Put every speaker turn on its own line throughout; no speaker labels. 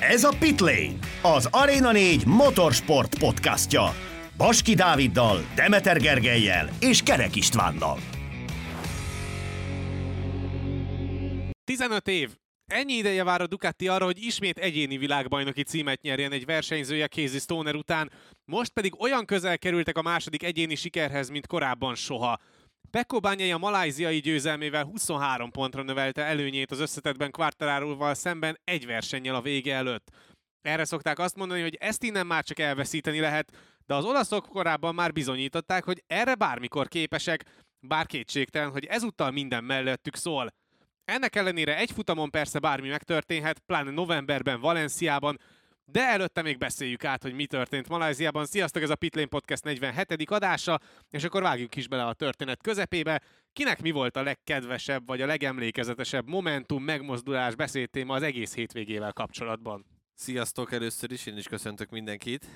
Ez a Pitlane, az Arena 4 motorsport podcastja. Baski Dáviddal, Demeter Gergelyel és Kerek Istvánnal.
15 év. Ennyi ideje vár a Ducati arra, hogy ismét egyéni világbajnoki címet nyerjen egy versenyzője Casey Stoner után, most pedig olyan közel kerültek a második egyéni sikerhez, mint korábban soha. Pekko Bányai a malajziai győzelmével 23 pontra növelte előnyét az összetetben Quartararoval szemben egy versennyel a vége előtt. Erre szokták azt mondani, hogy ezt innen már csak elveszíteni lehet, de az olaszok korábban már bizonyították, hogy erre bármikor képesek, bár kétségtelen, hogy ezúttal minden mellettük szól. Ennek ellenére egy futamon persze bármi megtörténhet, pláne novemberben Valenciában, de előtte még beszéljük át, hogy mi történt Malajziában. Sziasztok, ez a Pitlane Podcast 47. adása, és akkor vágjunk is bele a történet közepébe. Kinek mi volt a legkedvesebb, vagy a legemlékezetesebb momentum, megmozdulás, beszédtéma az egész hétvégével kapcsolatban?
Sziasztok először is, én is köszöntök mindenkit.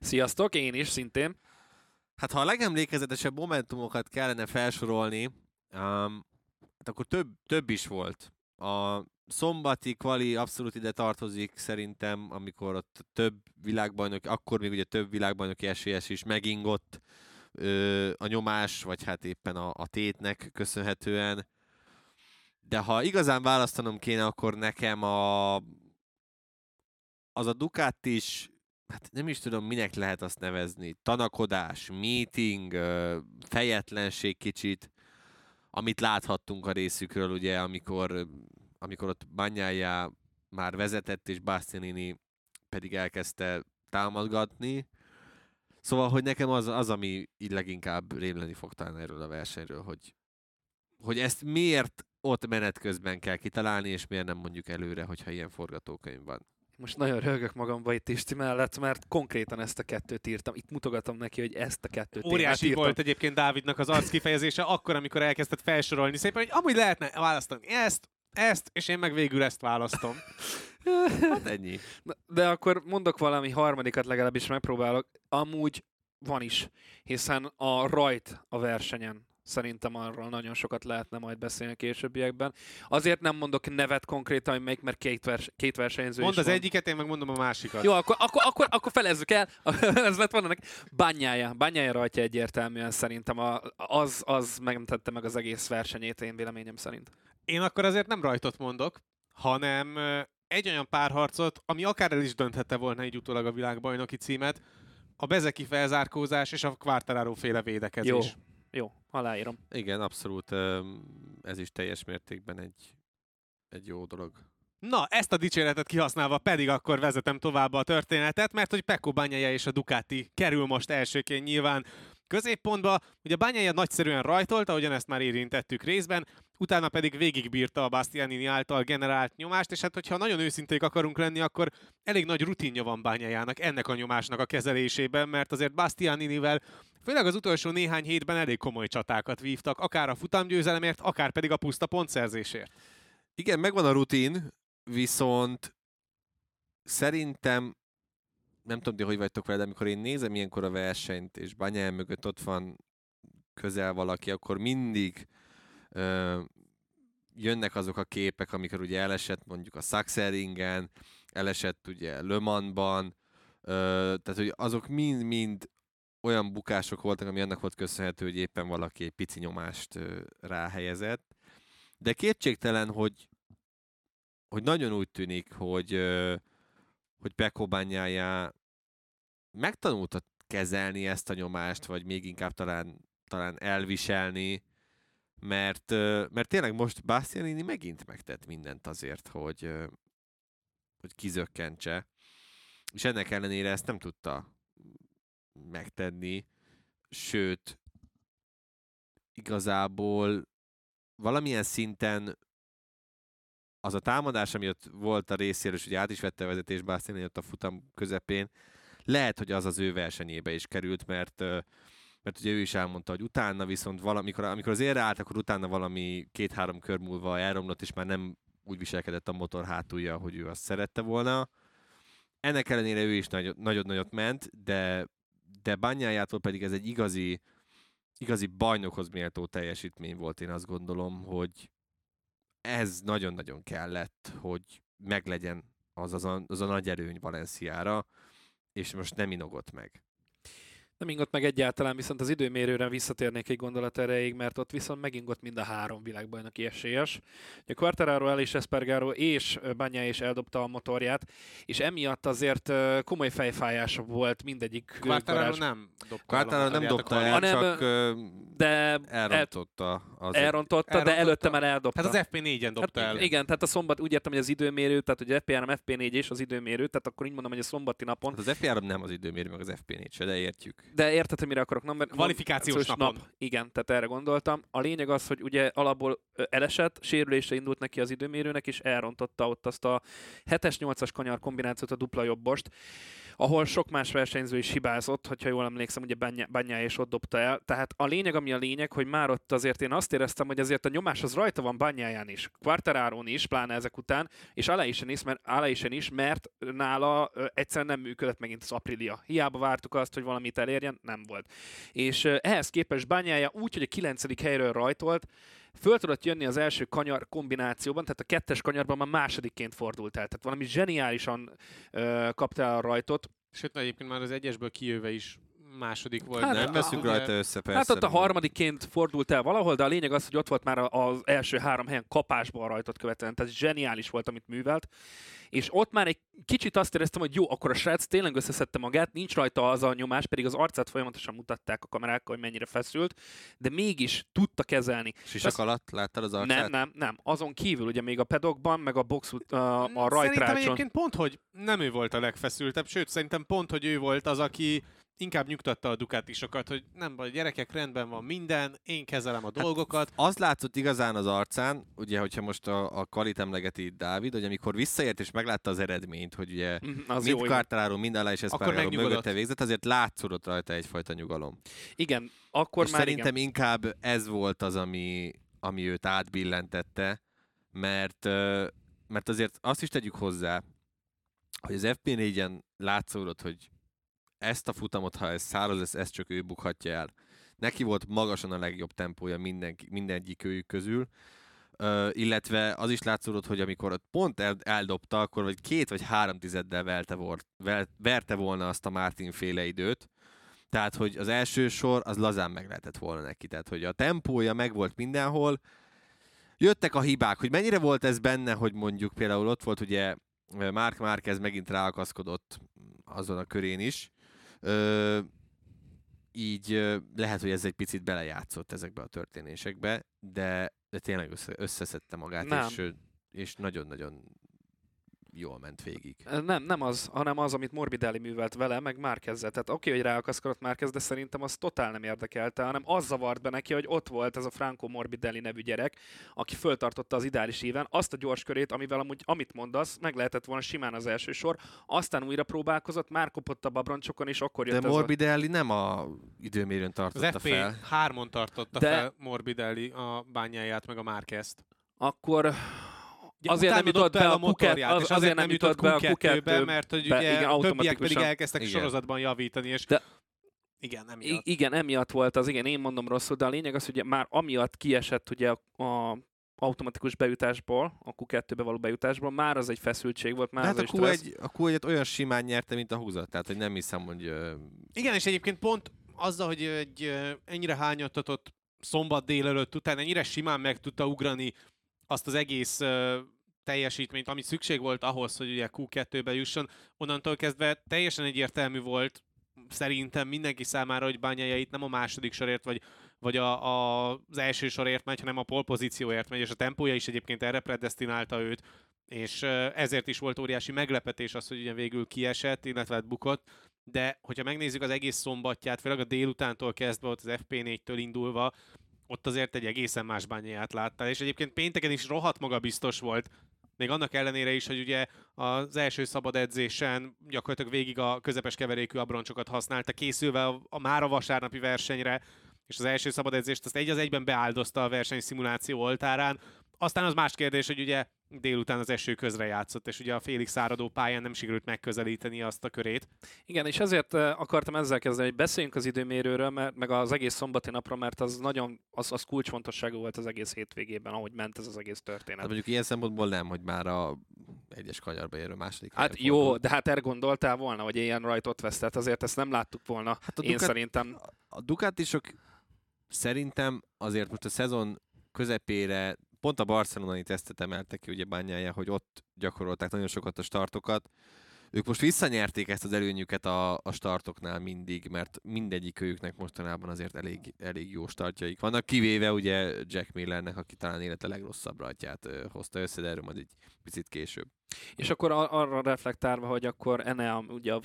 Sziasztok, én is szintén.
Hát ha a legemlékezetesebb momentumokat kellene felsorolni, um, hát akkor több, több is volt. A szombati kvali abszolút ide tartozik szerintem, amikor ott több világbajnok, akkor még ugye több világbajnoki esélyes is megingott ö, a nyomás, vagy hát éppen a, a tétnek köszönhetően. De ha igazán választanom kéne, akkor nekem a, az a Ducati is, hát nem is tudom, minek lehet azt nevezni, tanakodás, meeting, fejetlenség kicsit, amit láthattunk a részükről, ugye, amikor, amikor ott Banyája már vezetett, és Bastianini pedig elkezdte támadgatni. Szóval, hogy nekem az, az ami így leginkább rémleni fog talán erről a versenyről, hogy, hogy ezt miért ott menet közben kell kitalálni, és miért nem mondjuk előre, hogyha ilyen forgatókönyv van.
Most nagyon röhögök magamba itt Isti mellett, mert konkrétan ezt a kettőt írtam. Itt mutogatom neki, hogy ezt a kettőt
Óriási
írtam.
volt egyébként Dávidnak az arc kifejezése akkor, amikor elkezdett felsorolni szépen, hogy amúgy lehetne választani ezt, ezt, és én meg végül ezt választom.
hát ennyi.
De akkor mondok valami harmadikat legalábbis megpróbálok. Amúgy van is, hiszen a rajt a versenyen Szerintem arról nagyon sokat lehetne majd beszélni a későbbiekben. Azért nem mondok nevet konkrétan, hogy melyik, mert két, vers, két versenyző
Mondd az
van.
egyiket, én meg mondom a másikat.
Jó, akkor, akkor, akkor, akkor felezzük el. Ez lett volna neki. Bányája. Bányája rajta egyértelműen szerintem a, az, az megtette meg az egész versenyét, én véleményem szerint.
Én akkor azért nem rajtot mondok, hanem egy olyan párharcot, ami akár el is dönthette volna egy utólag a világbajnoki címet, a bezeki felzárkózás és a Quartararo féle védekezés.
Jó, jó, aláírom.
Igen, abszolút ez is teljes mértékben egy, egy jó dolog.
Na, ezt a dicséretet kihasználva pedig akkor vezetem tovább a történetet, mert hogy Pekko Banyaja és a Ducati kerül most elsőként nyilván középpontba. Ugye Banyaja nagyszerűen rajtolta, ahogyan ezt már érintettük részben, utána pedig végigbírta a Bastianini által generált nyomást, és hát hogyha nagyon őszinték akarunk lenni, akkor elég nagy rutinja van Banyajának ennek a nyomásnak a kezelésében, mert azért Bastianinivel Főleg az utolsó néhány hétben elég komoly csatákat vívtak, akár a futamgyőzelemért, akár pedig a puszta pontszerzésért.
Igen, megvan a rutin, viszont szerintem nem tudom, hogy vagytok vele, de amikor én nézem ilyenkor a versenyt, és Banyel mögött ott van közel valaki, akkor mindig ö, jönnek azok a képek, amikor ugye elesett mondjuk a Saxeringen, elesett ugye Le Mansban, ö, tehát hogy azok mind-mind olyan bukások voltak, ami annak volt köszönhető, hogy éppen valaki egy pici nyomást ö, ráhelyezett. De kétségtelen, hogy, hogy nagyon úgy tűnik, hogy, ö, hogy Pekko Megtanulta kezelni ezt a nyomást, vagy még inkább talán, talán elviselni, mert, mert tényleg most Bastianini megint megtett mindent azért, hogy, hogy kizökkentse, és ennek ellenére ezt nem tudta megtenni, sőt, igazából valamilyen szinten az a támadás, ami ott volt a részéről, és ugye át is vette a vezetés Bastianini ott a futam közepén, lehet, hogy az az ő versenyébe is került, mert mert ugye ő is elmondta, hogy utána viszont valamikor, amikor az érre állt, akkor utána valami két-három kör múlva elromlott, és már nem úgy viselkedett a motor hátulja, hogy ő azt szerette volna. Ennek ellenére ő is nagyot-nagyot ment, de, de bányájától pedig ez egy igazi, igazi bajnokhoz méltó teljesítmény volt, én azt gondolom, hogy ez nagyon-nagyon kellett, hogy meglegyen az, az, a, az a nagy erőny Valenciára, és most nem inogott meg.
Nem ingott meg egyáltalán, viszont az időmérőre visszatérnék egy gondolat erejéig, mert ott viszont megingott mind a három világbajnoki esélyes. A Quartararo, Elis Espargaro és Banya is eldobta a motorját, és emiatt azért komoly fejfájása volt mindegyik
Quartararo
garázs.
nem dobta
Quartararo nem dobta el,
hanem,
csak
de
elrontotta. Az
elrontotta, de
elrontotta.
előtte már eldobta.
Hát az FP4-en dobta
Hát
el.
Igen, tehát a szombat, úgy értem, hogy az időmérő, tehát hogy FP3, FP4 és az időmérő, tehát akkor így mondom, hogy a szombati napon.
Hát az FP3 nem az időmérő, meg az FP4 se, de értjük.
De érted, hogy mire akarok? Nem, mert
Kvalifikációs napon.
Nap. Igen, tehát erre gondoltam. A lényeg az, hogy ugye alapból elesett, sérülésre indult neki az időmérőnek, és elrontotta ott azt a 7-es, 8-as kanyar kombinációt, a dupla jobbost, ahol sok más versenyző is hibázott, hogyha jól emlékszem, ugye Banya- Banyá és ott dobta el. Tehát a lényeg, ami a lényeg, hogy már ott azért én azt éreztem, hogy azért a nyomás az rajta van Banyáján is, Quartararo is, pláne ezek után, és Aleisen is, mert, Aleisen is, mert nála egyszerűen nem működött megint az Aprilia. Hiába vártuk azt, hogy valamit elérjen, nem volt. És ehhez képest Banyája úgy, hogy a 9. helyről rajtolt, föl tudott jönni az első kanyar kombinációban, tehát a kettes kanyarban már másodikként fordult el. Tehát valami zseniálisan ö, kapta el a rajtot.
Sőt, egyébként már az egyesből kijöve is második volt.
Hát,
nem veszünk
ugye-
rajta össze, persze.
hát ott a harmadikként fordult el valahol, de a lényeg az, hogy ott volt már a- az első három helyen kapásban rajtot követően, tehát zseniális volt, amit művelt. És ott már egy kicsit azt éreztem, hogy jó, akkor a srác tényleg összeszedte magát, nincs rajta az a nyomás, pedig az arcát folyamatosan mutatták a kamerákkal, hogy mennyire feszült, de mégis tudta kezelni.
Sisak
Azt-
alatt láttad az arcát?
Nem, nem, nem. Azon kívül ugye még a pedokban, meg a box, a, a
Szerintem
rajtrácson.
egyébként pont, hogy nem ő volt a legfeszültebb, sőt, szerintem pont, hogy ő volt az, aki inkább nyugtatta a Ducatisokat, hogy nem baj, gyerekek, rendben van minden, én kezelem a dolgokat.
Az látszott igazán az arcán, ugye, hogyha most a, a Kalit emlegeti Dávid, hogy amikor visszaért és meglátta az eredményt, hogy ugye
Mhm, Az
mind. Quartararo, mind Alá és
megnyugodott.
mögötte végzett, azért látszódott rajta egyfajta nyugalom.
Igen, akkor
és
már
szerintem
igen.
inkább ez volt az, ami, ami őt átbillentette, mert, mert azért azt is tegyük hozzá, hogy az FP4-en látszódott, hogy ezt a futamot, ha ez száraz lesz, ezt csak ő bukhatja el. Neki volt magasan a legjobb tempója minden, mindegyik őjük közül, Ö, illetve az is látszódott, hogy amikor ott pont el, eldobta, akkor vagy két vagy három tizeddel velte, volt, vel, verte volna azt a Martin féle időt, tehát, hogy az első sor az lazán meg lehetett volna neki. Tehát, hogy a tempója meg volt mindenhol. Jöttek a hibák, hogy mennyire volt ez benne, hogy mondjuk például ott volt ugye Mark Márquez megint ráakaszkodott azon a körén is. Ö, így lehet, hogy ez egy picit belejátszott ezekbe a történésekbe, de, de tényleg össze, összeszedte magát,
Nem.
és, és nagyon-nagyon jól ment végig.
Nem, nem az, hanem az, amit Morbidelli művelt vele, meg Márkezzel. Tehát oké, hogy ráakaszkodott Márkez, de szerintem az totál nem érdekelte, hanem az zavart be neki, hogy ott volt ez a Franco Morbidelli nevű gyerek, aki föltartotta az ideális éven azt a gyors körét, amivel amúgy, amit mondasz, meg lehetett volna simán az első sor, aztán újra próbálkozott, már kopott a babroncsokon, és akkor jött
De
ez a...
Morbidelli nem a időmérőn
Az
tartotta fel.
FP3-on tartotta
De-
fel Morbidelli a bányáját, meg a Márkezt.
Akkor
Ugye
azért nem jutott be a Q2,
motorját,
az,
és
azért nem jutott be a
Q2-be,
Q2-be,
mert hogy
be,
ugye
igen,
többiek pedig
automatikusan.
elkezdtek
Igen.
sorozatban javítani, és
De-
igen, nem
I- igen, emiatt volt az, igen, én mondom rosszul, de a lényeg az, hogy már amiatt kiesett ugye a, a automatikus bejutásból, a Q2-be való bejutásból, már az egy feszültség volt, már
De
az
hát a
egy stressz.
Q1, a Q1 olyan simán nyerte, mint a húzat, tehát hogy nem hiszem, hogy ö,
Igen, és egyébként pont azzal, hogy egy ennyire hányattatott szombat délelőtt után ennyire simán meg tudta ugrani azt az egész ö, teljesítményt, ami szükség volt ahhoz, hogy ugye Q2-be jusson, onnantól kezdve teljesen egyértelmű volt szerintem mindenki számára, hogy Bányája itt nem a második sorért, vagy, vagy a, a, az első sorért megy, hanem a polpozícióért megy, és a tempója is egyébként erre predestinálta őt, és ezért is volt óriási meglepetés az, hogy ugye végül kiesett, illetve hát bukott, de hogyha megnézzük az egész szombatját, főleg a délutántól kezdve, ott az FP4-től indulva, ott azért egy egészen más bányáját láttál, és egyébként pénteken is rohadt maga biztos volt, még annak ellenére is, hogy ugye az első szabad edzésen gyakorlatilag végig a közepes keverékű abroncsokat használta, készülve a, a már a vasárnapi versenyre, és az első szabad edzést azt egy az egyben beáldozta a versenyszimuláció oltárán. Aztán az más kérdés, hogy ugye délután az eső közre játszott, és ugye a félig száradó pályán nem sikerült megközelíteni azt a körét.
Igen, és ezért eh, akartam ezzel kezdeni, hogy beszéljünk az időmérőről, mert, meg az egész szombati napról, mert az nagyon, az, az kulcsfontosságú volt az egész hétvégében, ahogy ment ez az egész
hát
történet.
mondjuk ilyen szempontból nem, hogy már a 11-es kanyarba érő második
Hát jó,
fordult.
de hát erre gondoltál volna, hogy ilyen rajtot vesz, tehát azért ezt nem láttuk volna.
Hát a
Én
Ducati-
szerintem
A Ducatisok szerintem azért most a szezon közepére pont a barcelonai tesztet emeltek ki ugye bányája, hogy ott gyakorolták nagyon sokat a startokat. Ők most visszanyerték ezt az előnyüket a, a startoknál mindig, mert mindegyik őknek mostanában azért elég, elég jó startjaik vannak, kivéve ugye Jack Millernek, aki talán élete legrosszabb rajtját ö, hozta össze, de erről majd egy picit később.
És akkor arra reflektálva, hogy akkor Enea ugye a,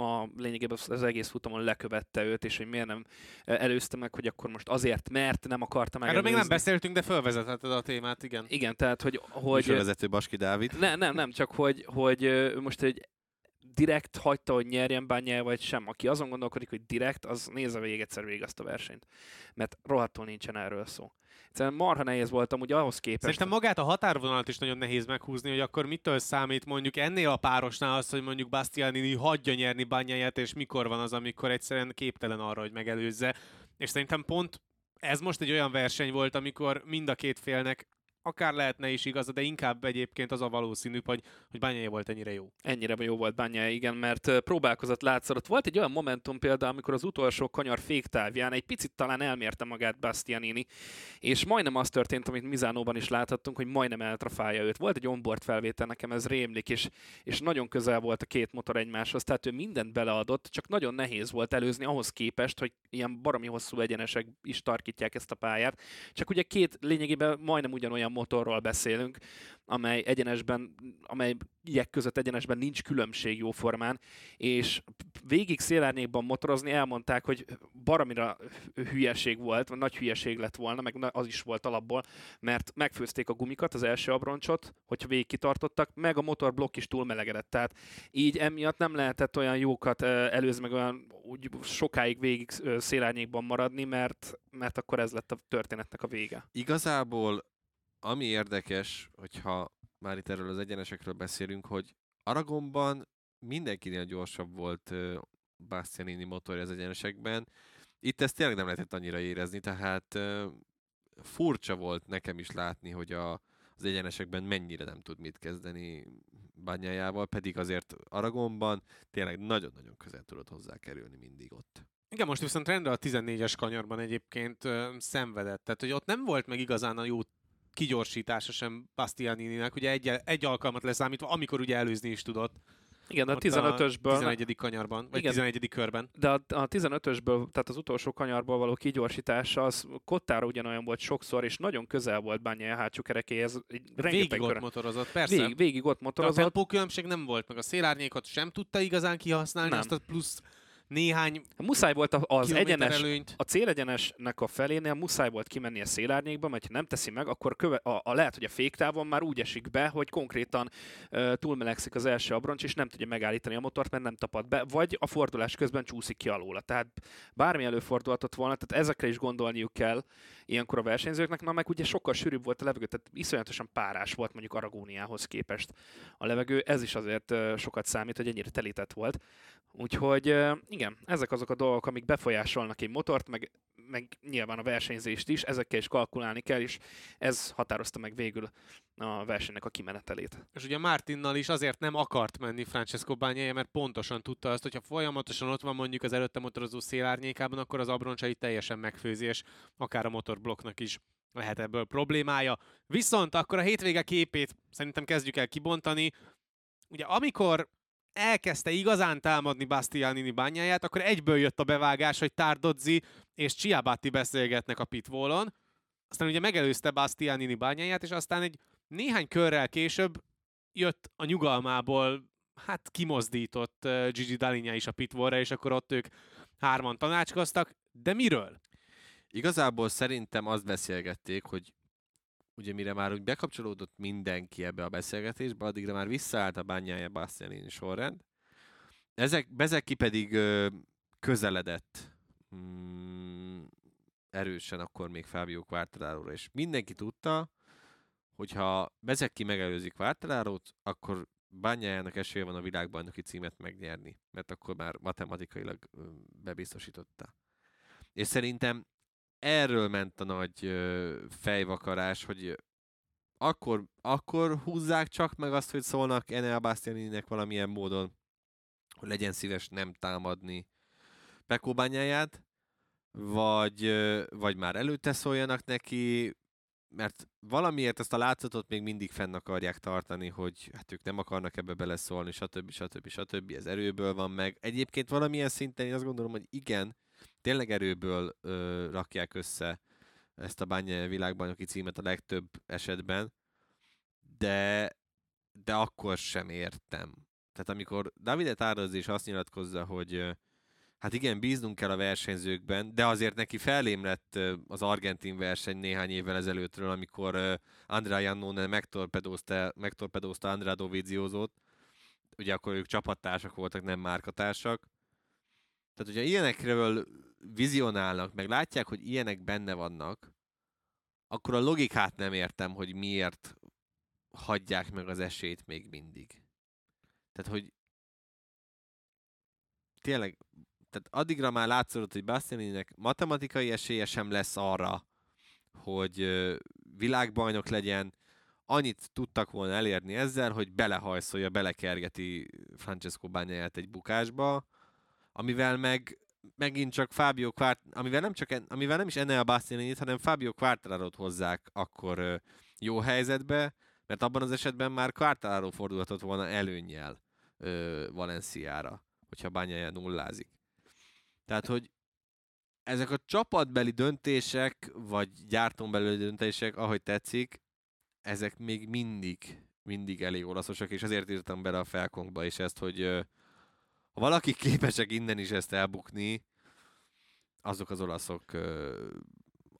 a lényegében az egész futamon lekövette őt, és hogy miért nem előzte meg, hogy akkor most azért, mert nem akarta meg.
Erről még nem beszéltünk, de felvezetheted a témát, igen.
Igen, tehát, hogy, hogy
Műsorvezető Baski Dávid.
ne, nem, nem, csak hogy, hogy most egy direkt hagyta, hogy nyerjen bányája, vagy sem. Aki azon gondolkodik, hogy direkt, az nézze végig egyszer végig azt a versenyt. Mert rohadtul nincsen erről szó. Egyszerűen marha nehéz volt amúgy ahhoz képest.
Szerintem magát a határvonalat is nagyon nehéz meghúzni, hogy akkor mitől számít mondjuk ennél a párosnál az, hogy mondjuk Bastianini hagyja nyerni bányáját, és mikor van az, amikor egyszerűen képtelen arra, hogy megelőzze. És szerintem pont ez most egy olyan verseny volt, amikor mind a két félnek akár lehetne is igaza, de inkább egyébként az a valószínűbb, hogy, hogy bányája volt ennyire jó.
Ennyire jó volt Bányája, igen, mert próbálkozott látszott. Volt egy olyan momentum például, amikor az utolsó kanyar féktávján egy picit talán elmérte magát Bastianini, és majdnem az történt, amit Mizánóban is láthattunk, hogy majdnem eltrafálja őt. Volt egy onboard felvétel, nekem ez rémlik, és, és nagyon közel volt a két motor egymáshoz, tehát ő mindent beleadott, csak nagyon nehéz volt előzni ahhoz képest, hogy ilyen baromi hosszú egyenesek is tarkítják ezt a pályát. Csak ugye két lényegében majdnem ugyanolyan motorról beszélünk, amely egyenesben, amely ilyek között egyenesben nincs különbség jóformán, és végig szélárnyékban motorozni elmondták, hogy baromira hülyeség volt, vagy nagy hülyeség lett volna, meg az is volt alapból, mert megfőzték a gumikat, az első abroncsot, hogyha végig kitartottak, meg a motorblokk is túlmelegedett. Tehát így emiatt nem lehetett olyan jókat ö, előzni, meg olyan úgy sokáig végig szélárnyékban maradni, mert, mert akkor ez lett a történetnek a vége.
Igazából ami érdekes, hogyha már itt erről az egyenesekről beszélünk, hogy Aragonban mindenkinél gyorsabb volt Bastianini motorja az egyenesekben. Itt ezt tényleg nem lehetett annyira érezni, tehát furcsa volt nekem is látni, hogy a, az egyenesekben mennyire nem tud mit kezdeni bányájával, pedig azért Aragonban tényleg nagyon-nagyon közel tudott hozzá kerülni mindig ott.
Igen, most viszont rendre a 14-es kanyarban egyébként ö, szenvedett. Tehát, hogy ott nem volt meg igazán a jó kigyorsítása sem Bastianininek, ugye egy, egy alkalmat leszámítva, amikor ugye előzni is tudott.
Igen, a
Ott
15-ösből...
11. kanyarban, vagy
Igen.
11. körben.
De a, a 15-ösből, tehát az utolsó kanyarból való kigyorsítása, az kottára ugyanolyan volt sokszor, és nagyon közel volt Bányája hátsó kerekéhez.
Végig ott
körön.
motorozott, persze.
Végig, végig ott
De a
motorozott.
tempókülönbség nem volt, meg a szélárnyékot sem tudta igazán kihasználni,
Nem.
azt a plusz néhány
Muszáj volt az egyenes,
előnyt.
a célegyenesnek a felénél muszáj volt kimenni a szélárnyékba, mert ha nem teszi meg, akkor köve, a, a lehet, hogy a féktávon már úgy esik be, hogy konkrétan uh, túlmelegszik az első abroncs, és nem tudja megállítani a motort, mert nem tapad be, vagy a fordulás közben csúszik ki alóla. Tehát bármi előfordulhatott volna, tehát ezekre is gondolniuk kell ilyenkor a versenyzőknek, na meg ugye sokkal sűrűbb volt a levegő, tehát iszonyatosan párás volt mondjuk Aragóniához képest a levegő, ez is azért sokat számít, hogy ennyire telített volt. Úgyhogy igen, ezek azok a dolgok, amik befolyásolnak egy motort, meg, meg nyilván a versenyzést is, ezekkel is kalkulálni kell, és ez határozta meg végül a versenynek a kimenetelét.
És ugye Martinnal is azért nem akart menni Francesco Bagnaia, mert pontosan tudta azt, hogyha folyamatosan ott van mondjuk az előtte motorozó szélárnyékában, akkor az abroncsait teljesen megfőzi, és akár a motorblokknak is lehet ebből problémája. Viszont akkor a hétvége képét szerintem kezdjük el kibontani. Ugye amikor elkezdte igazán támadni Bastianini bányáját, akkor egyből jött a bevágás, hogy Tardozzi és Ciabatti beszélgetnek a pitwallon. Aztán ugye megelőzte Bastianini bányáját, és aztán egy néhány körrel később jött a nyugalmából, hát kimozdított Gigi Dalinja is a pitwallra, és akkor ott ők hárman tanácskoztak. De miről?
Igazából szerintem azt beszélgették, hogy ugye mire már úgy bekapcsolódott mindenki ebbe a beszélgetésbe, addigra már visszaállt a bányája Bastianini sorrend. Ezek, Bezeki pedig ö, közeledett mm, erősen akkor még Fábio Quartararo-ra, és mindenki tudta, hogyha Bezeki megelőzik Quartararo-t, akkor Bányájának esélye van a világbajnoki címet megnyerni, mert akkor már matematikailag bebiztosította. És szerintem erről ment a nagy fejvakarás, hogy akkor, akkor húzzák csak meg azt, hogy szólnak Enel Bastianininek valamilyen módon, hogy legyen szíves nem támadni Pekó bányáját, vagy, vagy már előtte szóljanak neki, mert valamiért ezt a látszatot még mindig fenn akarják tartani, hogy hát ők nem akarnak ebbe beleszólni, stb. stb. stb. Ez erőből van meg. Egyébként valamilyen szinten én azt gondolom, hogy igen, tényleg erőből ö, rakják össze ezt a bánya világbajnoki címet a legtöbb esetben, de, de akkor sem értem. Tehát amikor Davide Táraz is azt nyilatkozza, hogy hát igen, bíznunk kell a versenyzőkben, de azért neki felémlett ö, az argentin verseny néhány évvel ezelőttről, amikor Andrea Iannone megtorpedózta, megtorpedózta Andrea Doviziózót, ugye akkor ők csapattársak voltak, nem márkatársak. Tehát, hogyha ilyenekről vizionálnak, meg látják, hogy ilyenek benne vannak, akkor a logikát nem értem, hogy miért hagyják meg az esélyt még mindig. Tehát, hogy tényleg, tehát addigra már látszott, hogy Bastianininek matematikai esélye sem lesz arra, hogy világbajnok legyen. Annyit tudtak volna elérni ezzel, hogy belehajszolja, belekergeti Francesco Bányáját egy bukásba, amivel meg megint csak Fábio Quart, amivel nem, csak amivel nem is Enel Bastianinit, hanem Fábio Quartararo-t hozzák akkor jó helyzetbe, mert abban az esetben már Quartararo fordulhatott volna előnyel Valenciára, hogyha Bányája nullázik. Tehát, hogy ezek a csapatbeli döntések, vagy gyártón belüli döntések, ahogy tetszik, ezek még mindig, mindig elég olaszosak, és ezért írtam bele a felkonkba is ezt, hogy ha valaki képesek innen is ezt elbukni, azok az olaszok ö,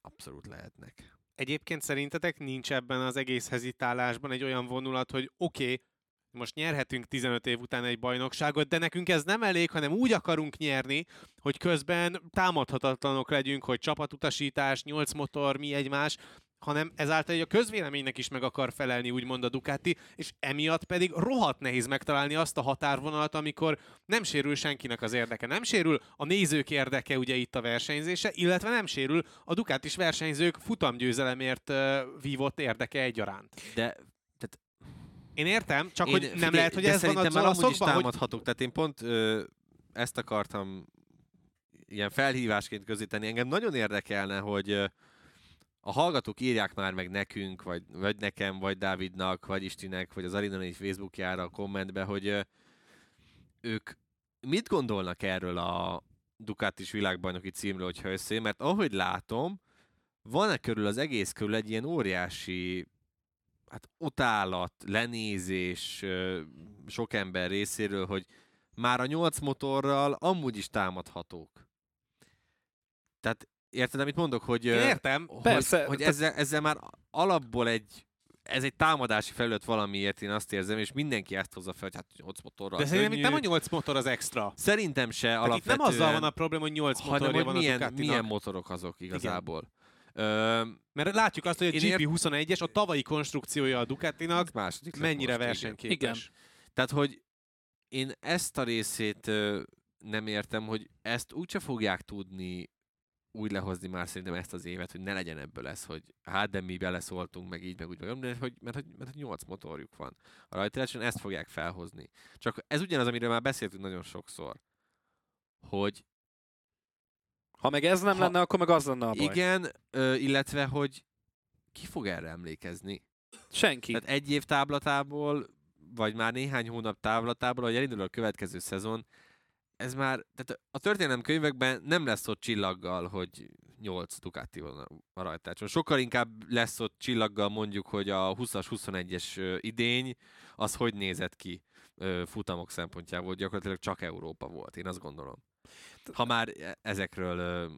abszolút lehetnek.
Egyébként szerintetek nincs ebben az egész hezitálásban egy olyan vonulat, hogy oké, okay, most nyerhetünk 15 év után egy bajnokságot, de nekünk ez nem elég, hanem úgy akarunk nyerni, hogy közben támadhatatlanok legyünk, hogy csapatutasítás, 8 motor, mi egymás, hanem ezáltal hogy a közvéleménynek is meg akar felelni, úgymond a Ducati, és emiatt pedig rohadt nehéz megtalálni azt a határvonalat, amikor nem sérül senkinek az érdeke. Nem sérül a nézők érdeke ugye itt a versenyzése, illetve nem sérül a Ducatis versenyzők futamgyőzelemért vívott érdeke egyaránt.
De
Én értem, csak
Én-
hogy nem
figyelj,
lehet, hogy ez van
már amúgy is
olaszokban, hogy.
Tehát én pont ö, ezt akartam ilyen felhívásként közíteni. Engem nagyon érdekelne, hogy a hallgatók írják már meg nekünk, vagy, vagy nekem, vagy Dávidnak, vagy Istinek, vagy az Arena 4 Facebookjára a kommentbe, hogy ők mit gondolnak erről a Ducatis világbajnoki címről, hogyha össze, mert ahogy látom, van-e körül az egész körül egy ilyen óriási hát utálat, lenézés sok ember részéről, hogy már a nyolc motorral amúgy is támadhatók. Tehát érted, amit mondok, hogy,
én értem,
hogy,
Persze,
hogy ezzel, ezzel már alapból egy ez egy támadási felület valamiért, én azt érzem, és mindenki ezt hozza fel, hogy hát 8 motorral
de szerintem itt nem a 8 motor az extra.
Szerintem se
Tehát itt
alapvetően,
nem azzal van a probléma, hogy 8
hanem
motorja
hogy
van a
milyen,
Ducatinak.
milyen motorok azok igazából. Ö,
Mert látjuk azt, hogy a
Én ért-
GP21-es, a tavalyi konstrukciója a Ducatinak
második
mennyire
most, igen.
versenyképes.
Tehát, hogy én ezt a részét nem értem, hogy ezt úgyse fogják tudni úgy lehozni már szerintem ezt az évet, hogy ne legyen ebből lesz, hogy hát de mi beleszóltunk, meg így, meg úgy, meg mert hogy, mert, hogy, mert hogy 8 motorjuk van. A rajtaláson ezt fogják felhozni. Csak ez ugyanaz, amiről már beszéltünk nagyon sokszor, hogy
Ha meg ez nem
Ha-
lenne, akkor meg az lenne a baj.
igen, ö, illetve, hogy ki fog erre emlékezni?
Senki.
Tehát egy év táblatából, vagy már néhány hónap táblatából, hogy elindul a következő szezon, ez már, tehát a történelem könyvekben nem lesz ott csillaggal, hogy 8 Ducati van a- a rajtácson. Sokkal inkább lesz ott csillaggal mondjuk, hogy a 20-as, 21-es ö, idény, az hogy nézett ki futamok szempontjából, gyakorlatilag csak Európa volt, én azt gondolom. Ha már e- ezekről,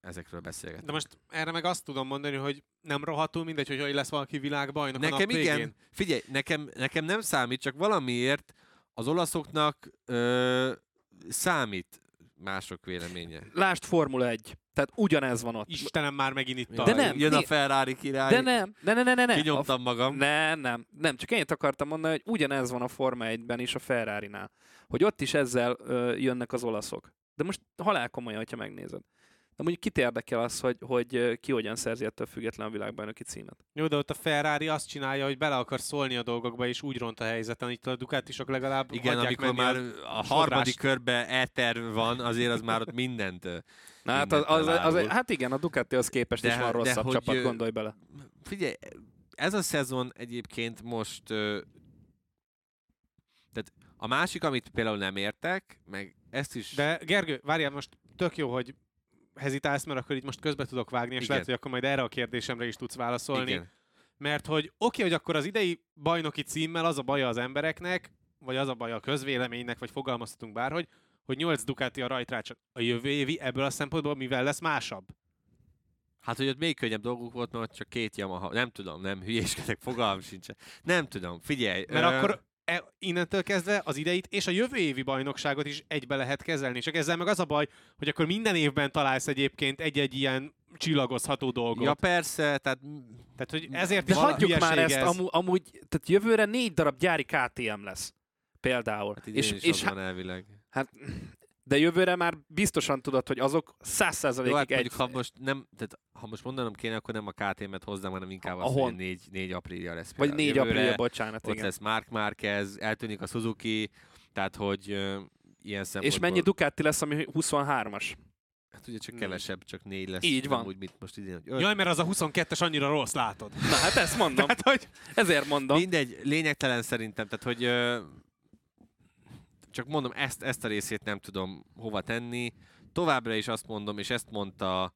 ezekről beszélgetünk.
De most erre meg azt tudom mondani, hogy nem rohadtul mindegy, hogy hogy lesz valaki világbajnok a
Nekem
nap
igen.
végén.
Figyelj, nekem, nekem nem számít, csak valamiért az olaszoknak ö, számít mások véleménye.
Lásd Formula 1. Tehát ugyanez van ott.
Istenem, már megint itt.
De nem,
Jön a Ferrari király.
De nem, ne, ne, ne, ne, ne.
Kinyomtam magam.
Nem, nem, nem, csak én akartam mondani, hogy ugyanez van a Forma 1-ben is a Ferrari-nál. Hogy ott is ezzel ö, jönnek az olaszok. De most halál komolyan, hogyha megnézed. De mondjuk kit érdekel az, hogy, hogy ki hogyan szerzi ettől független a világbajnoki címet?
Jó, de ott a Ferrari azt csinálja, hogy bele akar szólni a dolgokba, és úgy ront a helyzeten. Itt a Ducatisok legalább
Igen, amikor már
a
a harmadik körbe éter van, azért az már ott mindent...
Na, hát, az, az, az,
elárul.
hát igen, a Ducatihoz képest
De-
is van rosszabb
hogy,
csapat, gondolj bele.
Figyelj, ez a szezon egyébként most... Tehát a másik, amit például nem értek, meg ezt is...
De Gergő, várjál, most tök jó, hogy hezitálsz, mert akkor így most közbe tudok vágni, és
Igen.
lehet, hogy akkor majd erre a kérdésemre is tudsz válaszolni.
Igen.
Mert hogy oké, hogy akkor az idei bajnoki címmel az a baja az embereknek, vagy az a baja a közvéleménynek, vagy fogalmazhatunk bárhogy, hogy 8 Ducati a rajtrács a jövő évi ebből a szempontból mivel lesz másabb?
Hát, hogy ott még könnyebb dolguk volt, mert csak két Yamaha, nem tudom, nem hülyéskedek, fogalmam sincs. Nem tudom, figyelj.
Mert
ö,
akkor e, innentől kezdve az ideit és a jövő évi bajnokságot is egybe lehet kezelni. Csak ezzel meg az a baj, hogy akkor minden évben találsz egyébként egy-egy ilyen csillagozható dolgot.
Ja persze, tehát
Tehát, hogy ezért
De
is
hagyjuk már ezt,
ez.
amú, amúgy, tehát jövőre négy darab gyári KTM lesz. Például.
hát idén
és,
is
és hát,
van elvileg.
hát, de jövőre már biztosan tudod, hogy azok száz százalékig
hát
egy...
ha most, nem, tehát, ha most mondanom kéne, akkor nem a KTM-et hoznám, hanem inkább
A
az, hogy
Hon-
4, 4 aprília lesz.
Vagy
például.
4
Jövőre
aprília, bocsánat,
Ott
igen.
lesz Mark Marquez, eltűnik a Suzuki, tehát hogy ö, ilyen szempontból...
És mennyi Ducati lesz, ami 23-as?
Hát ugye csak
Hmm.
kevesebb, csak négy lesz.
Így van.
Úgy, mint most idén, hogy öt.
Jaj, mert az a 22-es annyira rossz, látod.
Na hát ezt mondom.
Tehát, hogy
Ezért mondom.
Mindegy, lényegtelen szerintem, tehát hogy csak mondom, ezt, ezt a részét nem tudom hova tenni. Továbbra is azt mondom, és ezt mondta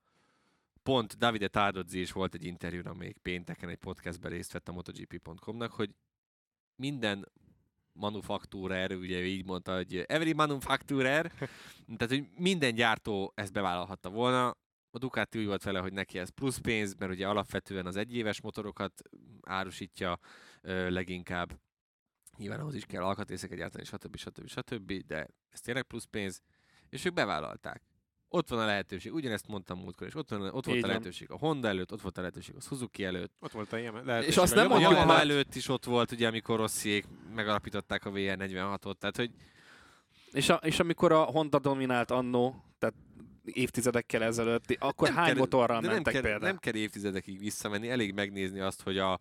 pont Davide Tardozzi is volt egy interjúra még pénteken egy podcastben részt vett a MotoGP.com-nak, hogy minden manufacturer, ugye így mondta, hogy every manufacturer, tehát hogy minden gyártó ezt bevállalhatta volna. A Ducati úgy volt vele, hogy neki ez plusz pénz, mert ugye alapvetően az egyéves motorokat árusítja ö, leginkább. Nyilván ahhoz is kell alkatrészeket gyártani, stb. stb. stb. De ez tényleg plusz pénz, és ők bevállalták. Ott van a lehetőség, ugyanezt mondtam múltkor, és ott, van, ott volt a lehetőség a Honda előtt, ott volt a lehetőség a Suzuki előtt,
ott volt a ilyen lehetőség.
És azt nem
Yamaha
a
mondjuk
Yamaha előtt is ott volt, ugye, amikor Rossziék megalapították a VR46-ot, tehát hogy
És, a, és amikor a Honda dominált annó, tehát évtizedekkel ezelőtt, akkor
nem
hány
kell-
motorral mentek
kell,
például?
Nem kell évtizedekig visszamenni, elég megnézni azt, hogy a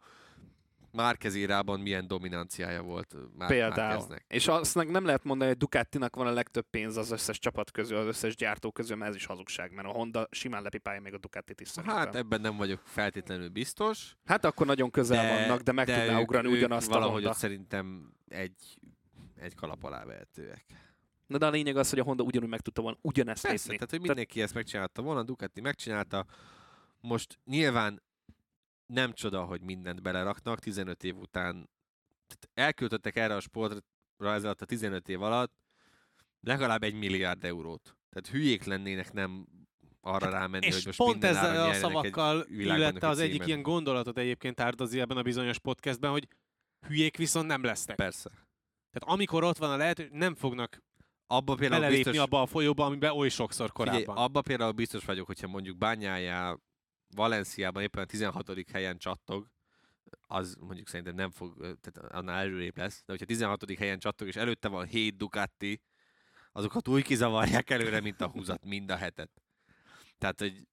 Márquez érában milyen dominanciája volt Már-
Például. És azt nem lehet mondani, hogy Ducatinak van a legtöbb pénz az összes csapat közül, az összes gyártó közül, mert ez is hazugság, mert a Honda simán lepipálja még a Ducatit is szerintem.
Hát ebben nem vagyok feltétlenül biztos.
hát akkor nagyon közel
de,
vannak, de meg
de
tudná
ők,
ugrani
ők
ugyanazt a
valahogy
Honda.
ott szerintem egy, egy kalap alá vehetőek.
Na de a lényeg az, hogy a Honda ugyanúgy meg tudta volna ugyanezt
Persze,
lépni.
tehát hogy mindenki ezt megcsinálta volna, Ducati megcsinálta. Most nyilván nem csoda, hogy mindent beleraknak, 15 év után tehát elköltöttek erre a sportra ez alatt a 15 év alatt legalább egy milliárd eurót. Tehát hülyék lennének nem arra rámenni, hogy
És
most
pont ezzel a szavakkal illette az egyik ilyen gondolatot egyébként Tárdozi ebben a bizonyos podcastben, hogy hülyék viszont nem lesznek.
Persze.
Tehát amikor ott van a lehetőség, nem fognak
Abba például
belelépni
biztos,
abba a folyóba, amiben oly sokszor
figyelj,
korábban.
abba például biztos vagyok, hogyha mondjuk bányájá Valenciában éppen a 16. helyen csattog, az mondjuk szerintem nem fog, tehát annál előrébb lesz, de hogyha 16. helyen csattog, és előtte van 7 Ducati, azokat úgy kizavarják előre, mint a húzat, mind a hetet. Tehát, hogy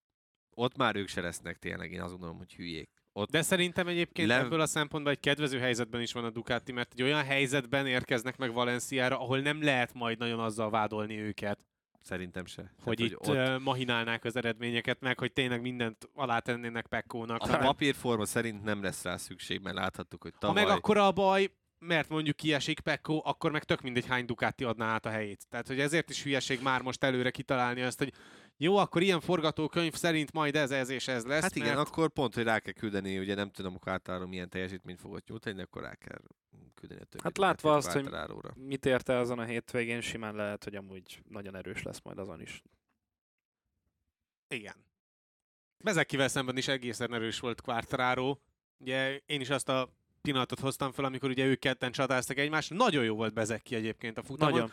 ott már ők se lesznek tényleg, én azt gondolom, hogy hülyék. Ott
De szerintem egyébként
Le-
ebből a szempontból egy kedvező helyzetben is van a Ducati, mert egy olyan helyzetben érkeznek meg Valenciára, ahol nem lehet majd nagyon azzal vádolni őket,
szerintem se.
hogy
Tehát,
itt
ott,
ott... mahinálnák az eredményeket, meg hogy tényleg mindent alátennének Pekkónak.
a
hanem-
papírforma szerint nem lesz rá szükség, mert láthattuk, hogy
Ha
tavaly...
meg akkora a baj, mert mondjuk kiesik Pekko, akkor meg tök mindegy hány Ducati adná át a helyét. Tehát, hogy ezért is hülyeség már most előre kitalálni azt, hogy jó, akkor ilyen forgatókönyv szerint majd ez, ez és ez lesz.
Hát igen,
mert...
akkor pont, hogy rá kell küldeni, ugye nem tudom, hogy Quartararo milyen teljesítményt fogott nyújtani, akkor rá kell küldeni a többi
Hát látva azt, hogy-. Mit érte azon a hétvégén, simán lehet, hogy amúgy nagyon erős lesz majd azon is.
Igen. Bezekivel szemben is egészen erős volt Quartararo. Ugye én is azt a pillanatot hoztam fel, amikor ugye ők ketten csatáztak egymást. Nagyon jó volt Bezeki egyébként a futamon.
Nagyon.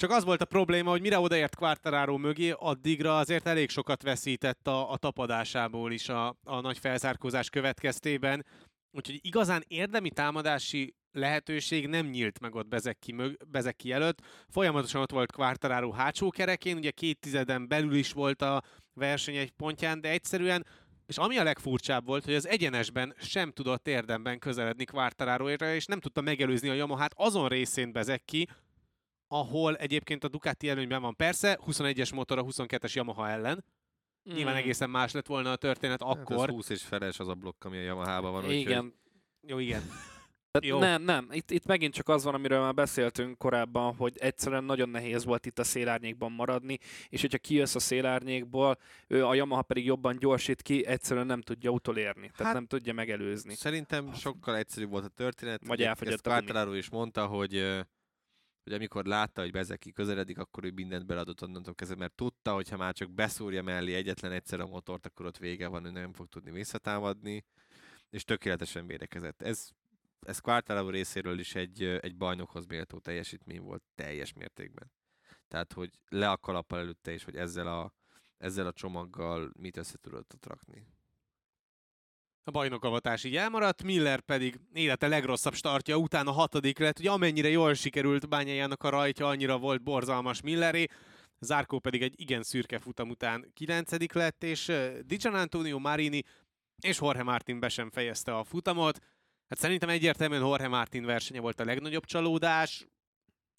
Csak az volt a probléma, hogy mire odaért Quartararo mögé, addigra azért elég sokat veszített a, a tapadásából is a, a nagy felzárkózás következtében. Úgyhogy igazán érdemi támadási lehetőség nem nyílt meg ott Bezeki, mög, Bezeki előtt. Folyamatosan ott volt Quartararo hátsó kerekén, ugye két tizeden belül is volt a verseny egy pontján, de egyszerűen és ami a legfurcsább volt, hogy az egyenesben sem tudott érdemben közeledni Quartararo-ra, és nem tudta megelőzni a Yamahát azon részén Bezeki, ahol egyébként a Ducati előnyben van. Persze, 21-es motor a 22-es Yamaha ellen, Mm. Nyilván egészen más lett volna a történet akkor. Hát
ez 20 és feles az a blokk, ami a Yamaha-ban van.
Igen.
Úgyhogy... Jó, igen.
Jó. Nem, nem. Itt, itt megint csak az van, amiről már beszéltünk korábban, hogy egyszerűen nagyon nehéz volt itt a szélárnyékban maradni, és hogyha kijössz a szélárnyékból, ő a Yamaha pedig jobban gyorsít ki, egyszerűen nem tudja utolérni, tehát hát, nem tudja megelőzni.
Szerintem sokkal egyszerűbb volt a történet.
Vagy elfogyott
a is mondta, hogy hogy amikor látta, hogy Bezeki közeledik, akkor ő mindent beladott onnantól kezdve, mert tudta, hogy ha már csak beszúrja mellé egyetlen egyszer a motort, akkor ott vége van, ő nem fog tudni visszatámadni, és tökéletesen védekezett. Ez, ez Quartararo részéről is egy, egy bajnokhoz méltó teljesítmény volt teljes mértékben. Tehát, hogy le a kalappal előtte, és hogy ezzel a, ezzel a csomaggal mit össze tudott rakni
a bajnokavatás így elmaradt, Miller pedig élete legrosszabb startja után a hatodik lett, hogy amennyire jól sikerült bányájának a rajtja, annyira volt borzalmas Milleré, Zárkó pedig egy igen szürke futam után kilencedik lett, és Dijan Antonio Marini és Jorge Martin be sem fejezte a futamot. Hát szerintem egyértelműen Jorge Martin versenye volt a legnagyobb csalódás.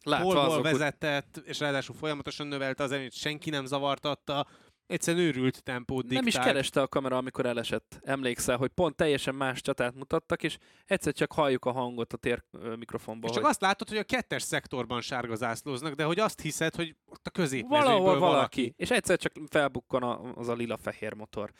Látva vezetett, és ráadásul folyamatosan növelte az előnyt, senki nem zavartatta egyszerűen őrült tempót
diktál. Nem is kereste a kamera, amikor elesett. Emlékszel, hogy pont teljesen más csatát mutattak, és egyszer csak halljuk a hangot a tér mikrofonból.
És csak hogy... azt látod, hogy a kettes szektorban sárga zászlóznak, de hogy azt hiszed, hogy ott a középmezőből
Valahol
valaki.
valaki. És egyszer csak felbukkan az a lila-fehér motor.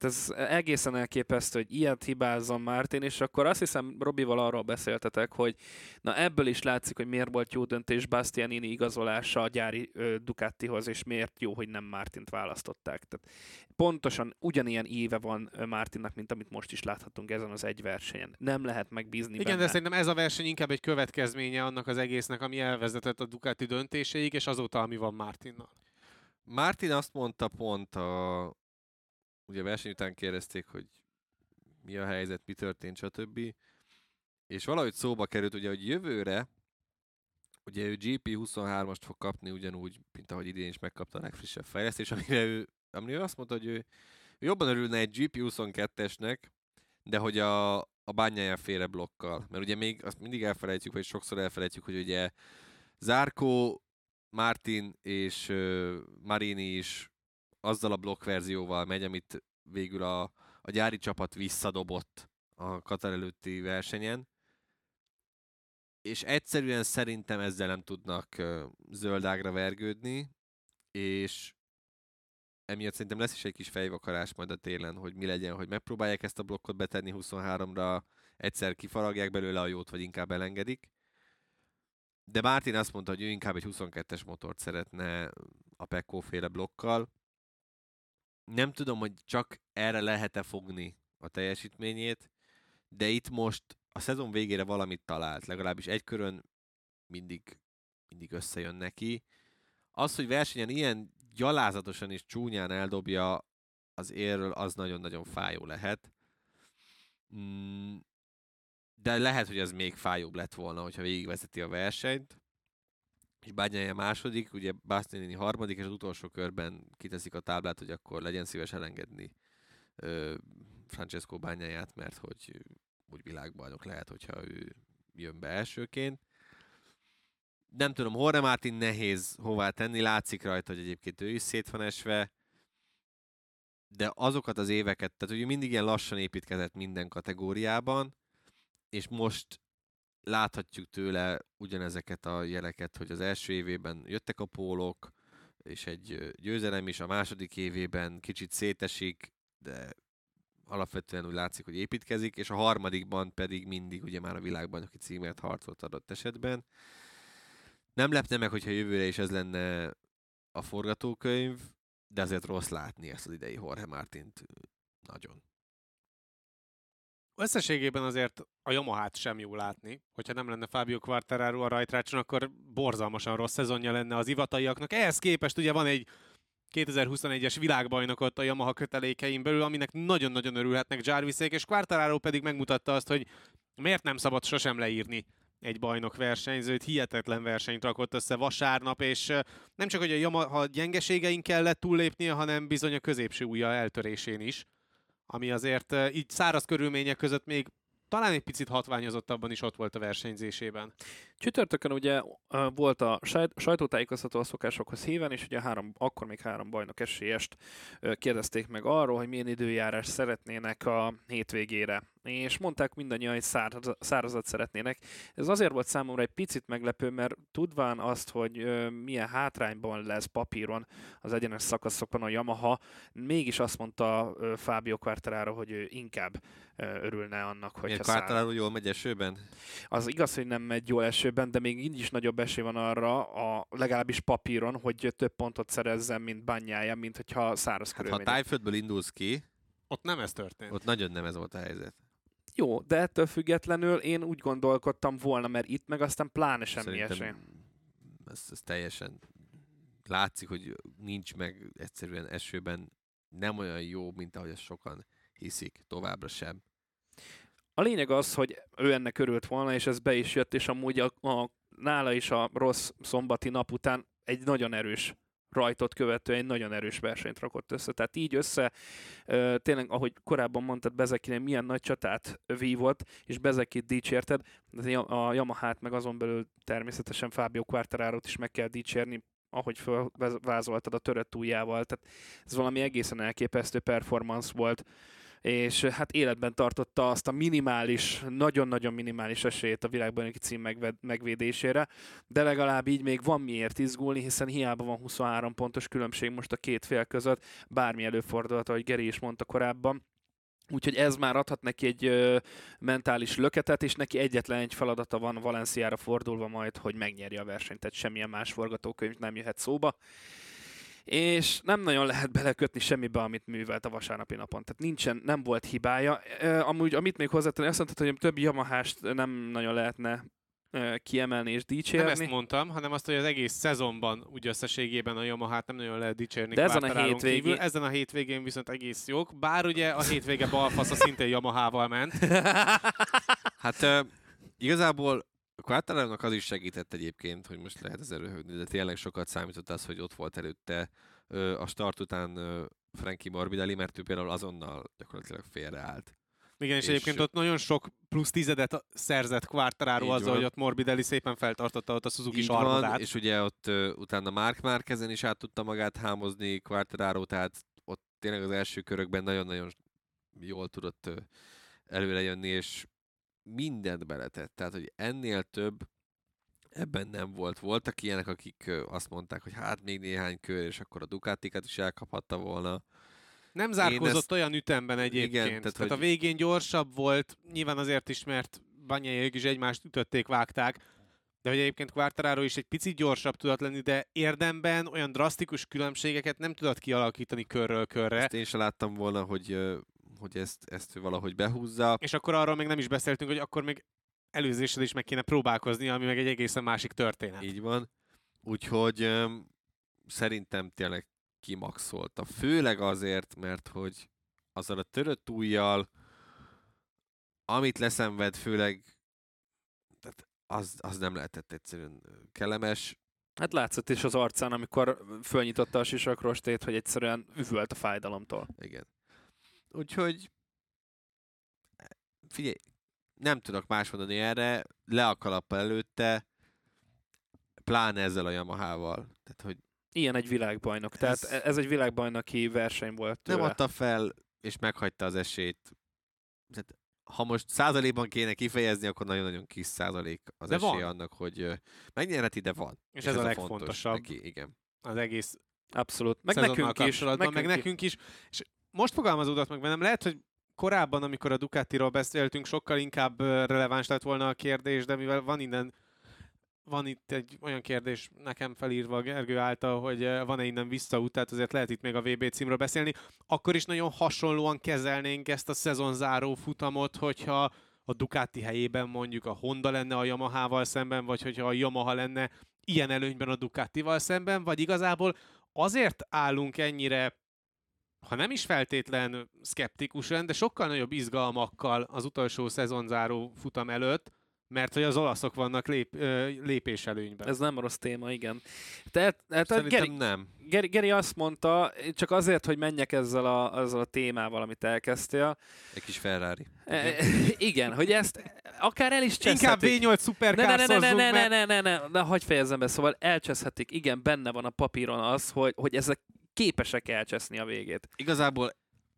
Hát ez egészen elképesztő, hogy ilyet hibázzon Mártin, és akkor azt hiszem Robival arról beszéltetek, hogy na ebből is látszik, hogy miért volt jó döntés Bastianini igazolása a gyári ö, Ducatihoz, és miért jó, hogy nem Mártint választották. Tehát pontosan ugyanilyen éve van Mártinnak, mint amit most is láthatunk ezen az egy versenyen. Nem lehet megbízni
Igen,
benne.
de szerintem ez a verseny inkább egy következménye annak az egésznek, ami elvezetett a Ducati döntéseig, és azóta, ami van Mártinnal.
Mártin azt mondta pont a, ugye a verseny után kérdezték, hogy mi a helyzet, mi történt, stb. És valahogy szóba került, ugye, hogy jövőre, ugye ő GP23-ast fog kapni ugyanúgy, mint ahogy idén is megkapta a legfrissebb fejlesztés, amire ő, amire ő azt mondta, hogy ő, ő jobban örülne egy GP22-esnek, de hogy a, a bányája félre blokkal. Mert ugye még azt mindig elfelejtjük, vagy sokszor elfelejtjük, hogy ugye Zárkó, Martin és uh, Marini is azzal a blokkverzióval megy, amit végül a, a gyári csapat visszadobott a Katar előtti versenyen, és egyszerűen szerintem ezzel nem tudnak zöldágra vergődni, és emiatt szerintem lesz is egy kis fejvakarás majd a télen, hogy mi legyen, hogy megpróbálják ezt a blokkot betenni 23-ra, egyszer kifaragják belőle a jót, vagy inkább elengedik. De Martin azt mondta, hogy ő inkább egy 22-es motort szeretne a Pekko féle blokkal, nem tudom, hogy csak erre lehet-e fogni a teljesítményét, de itt most a szezon végére valamit talált, legalábbis egy körön mindig, mindig összejön neki. Az, hogy versenyen ilyen gyalázatosan és csúnyán eldobja az érről, az nagyon-nagyon fájó lehet. Mm, de lehet, hogy ez még fájóbb lett volna, hogyha végigvezeti a versenyt és Bányája második, ugye Bastianini harmadik, és az utolsó körben kiteszik a táblát, hogy akkor legyen szíves elengedni ö, Francesco Bányáját, mert hogy úgy világbajnok lehet, hogyha ő jön be elsőként. Nem tudom, Horne Martin nehéz hová tenni, látszik rajta, hogy egyébként ő is szét van esve, de azokat az éveket, tehát ugye mindig ilyen lassan építkezett minden kategóriában, és most láthatjuk tőle ugyanezeket a jeleket, hogy az első évében jöttek a pólok, és egy győzelem is, a második évében kicsit szétesik, de alapvetően úgy látszik, hogy építkezik, és a harmadikban pedig mindig ugye már a világbajnoki címért harcolt adott esetben. Nem lepne meg, hogyha jövőre is ez lenne a forgatókönyv, de azért rossz látni ezt az idei Jorge Martint nagyon.
Összességében azért a Yamaha-t sem jó látni. Hogyha nem lenne Fábio Quartararo a rajtrácson, akkor borzalmasan rossz szezonja lenne az ivataiaknak. Ehhez képest ugye van egy 2021-es világbajnokot a Yamaha kötelékein belül, aminek nagyon-nagyon örülhetnek Jarvisék, és Quartararo pedig megmutatta azt, hogy miért nem szabad sosem leírni egy bajnok versenyzőt, hihetetlen versenyt rakott össze vasárnap, és nem csak, hogy a Yamaha gyengeségeink kellett túllépnie, hanem bizony a középső ujja eltörésén is, ami azért ö, így száraz körülmények között még talán egy picit hatványozottabban is ott volt a versenyzésében.
Csütörtökön ugye volt a sajt- sajtótájékoztató a szokásokhoz híven, és ugye három, akkor még három bajnok esélyest kérdezték meg arról, hogy milyen időjárás szeretnének a hétvégére. És mondták mindannyian, hogy száraz, szárazat szeretnének. Ez azért volt számomra egy picit meglepő, mert tudván azt, hogy milyen hátrányban lesz papíron az egyenes szakaszokon a Yamaha, mégis azt mondta Fábio Quartararo, hogy ő inkább örülne annak, száraz.
Quartararo jól megy esőben?
Az igaz, hogy nem megy jól esőben, de még így is nagyobb esély van arra, a, legalábbis papíron, hogy több pontot szerezzen, mint bányája, mint hogyha száraz
Hát, ha tájföldből indulsz ki,
Ott nem ez történt.
ott nagyon nem ez volt a helyzet.
Jó, de ettől függetlenül én úgy gondolkodtam volna, mert itt meg aztán pláne semmi
Szerintem
esély.
ez, ez teljesen látszik, hogy nincs meg egyszerűen esőben nem olyan jó, mint ahogy ezt sokan hiszik, továbbra sem.
A lényeg az, hogy ő ennek örült volna, és ez be is jött, és amúgy a, a, nála is a rossz szombati nap után egy nagyon erős rajtot követően egy nagyon erős versenyt rakott össze. Tehát így össze, tényleg, ahogy korábban mondtad, Bezekinek milyen nagy csatát vívott, és Bezekit dicsérted, a Yamahát meg azon belül természetesen Fábio Quartararo-t is meg kell dicsérni, ahogy felvázoltad a törött ujjával. Tehát ez valami egészen elképesztő performance volt és hát életben tartotta azt a minimális, nagyon-nagyon minimális esélyt a világbajnoki cím megved, megvédésére, de legalább így még van miért izgulni, hiszen hiába van 23 pontos különbség most a két fél között, bármi előfordulhat, ahogy Geri is mondta korábban. Úgyhogy ez már adhat neki egy ö, mentális löketet, és neki egyetlen egy feladata van Valenciára fordulva majd, hogy megnyerje a versenyt, tehát semmilyen más forgatókönyv nem jöhet szóba és nem nagyon lehet belekötni semmibe, amit művelt a vasárnapi napon. Tehát nincsen, nem volt hibája. Amúgy, amit még hozzátenni, azt mondtad, hogy több Yamahást nem nagyon lehetne kiemelni és
Nem
dicsérni.
ezt mondtam, hanem azt, hogy az egész szezonban úgy összességében a Yamahát nem nagyon lehet dicsérni.
De ezen a hétvégén-
Kívül. Ezen a hétvégén viszont egész jók, bár ugye a hétvége balfasza szintén Yamahával ment.
Hát uh, igazából Quartararo-nak az is segített egyébként, hogy most lehet ezzel röhögni, de tényleg sokat számított az, hogy ott volt előtte a start után Frankie Morbidelli, mert ő például azonnal gyakorlatilag félreállt.
Igen, és,
És-
egyébként ott nagyon sok plusz tizedet szerzett Quartararo azzal,
van.
hogy ott Morbidelli szépen feltartotta ott a Suzuki sarmadát.
és ugye ott ö, utána Mark Márkezen is át tudta magát hámozni Quartararo, tehát ott tényleg az első körökben nagyon-nagyon jól tudott előre jönni, és mindent beletett. Tehát, hogy ennél több ebben nem volt. Voltak ilyenek, akik azt mondták, hogy hát még néhány kör, és akkor a Ducatikat is elkaphatta volna.
Nem zárkózott
ezt-
olyan ütemben egyébként.
Igen,
tehát,
tehát,
tehát a
hogy-
végén gyorsabb volt, nyilván azért is, mert Banyaiak is egymást ütötték, vágták, de hogy egyébként Quartararo is egy picit gyorsabb tudott lenni, de érdemben olyan drasztikus különbségeket nem tudott kialakítani körről körre.
Ezt én sem láttam volna, hogy, hogy ezt, ezt valahogy behúzza.
És akkor arról még nem is beszéltünk, hogy akkor még előzéssel is meg kéne próbálkozni, ami meg egy egészen másik történet.
Így van. Úgyhogy öm, szerintem tényleg kimaxolta. Főleg azért, mert hogy azzal a törött ujjal, amit leszenved, főleg tehát az, az nem lehetett egyszerűen kellemes.
Hát látszott is az arcán, amikor fölnyitotta a sisakrostét, hogy egyszerűen üvölt a fájdalomtól.
Igen. Úgyhogy figyelj, nem tudok más mondani erre, le a kalappal előtte, pláne ezzel a Yamahával. Tehát, hogy
Ilyen egy világbajnok. Tehát
Ez-
ez, ez egy világbajnoki verseny volt tőle.
nem adta fel, és meghagyta az esélyt. Tehát, ha most százalékban kéne kifejezni, akkor nagyon-nagyon kis százalék az
De
esély
van.
annak, hogy megnyerheti, de van.
És ez a
fontos
legfontosabb.
Neki, igen.
Az egész
Abszolút. Meg nekünk is.
meg
is.
nekünk is. És most fogalmazódott meg bennem, lehet, hogy korábban, amikor a Ducatiról beszéltünk, sokkal inkább releváns lett volna a kérdés, de mivel van innen van itt egy olyan kérdés nekem felírva Gergő által, hogy van-e innen visszaút, tehát azért lehet itt még a VB címről beszélni, akkor is nagyon hasonlóan kezelnénk ezt a szezonzáró futamot, hogyha a Ducati helyében mondjuk a Honda lenne a Yamahával szemben, vagy hogyha a Yamaha lenne ilyen előnyben a Ducatival szemben, vagy igazából azért állunk ennyire ha nem is feltétlen szkeptikusan, de sokkal nagyobb izgalmakkal az utolsó szezonzáró futam előtt, mert hogy az olaszok vannak lép, lépéselőnyben.
Ez nem rossz téma, igen. Tehát, tehát
Szerintem
Geri,
nem.
Geri, Geri azt mondta, csak azért, hogy menjek ezzel a, ezzel a témával, amit elkezdtél.
Egy kis Ferrari.
E, igen, hogy ezt akár el is
Inkább
cseszhetik.
V8 szuperkár
ne, ne, ne, ne, ne, ne,
mert...
ne, ne, ne, ne, hagyj fejezzem be, szóval elcseszhetik, igen, benne van a papíron az, hogy, hogy ezek képesek elcseszni a végét.
Igazából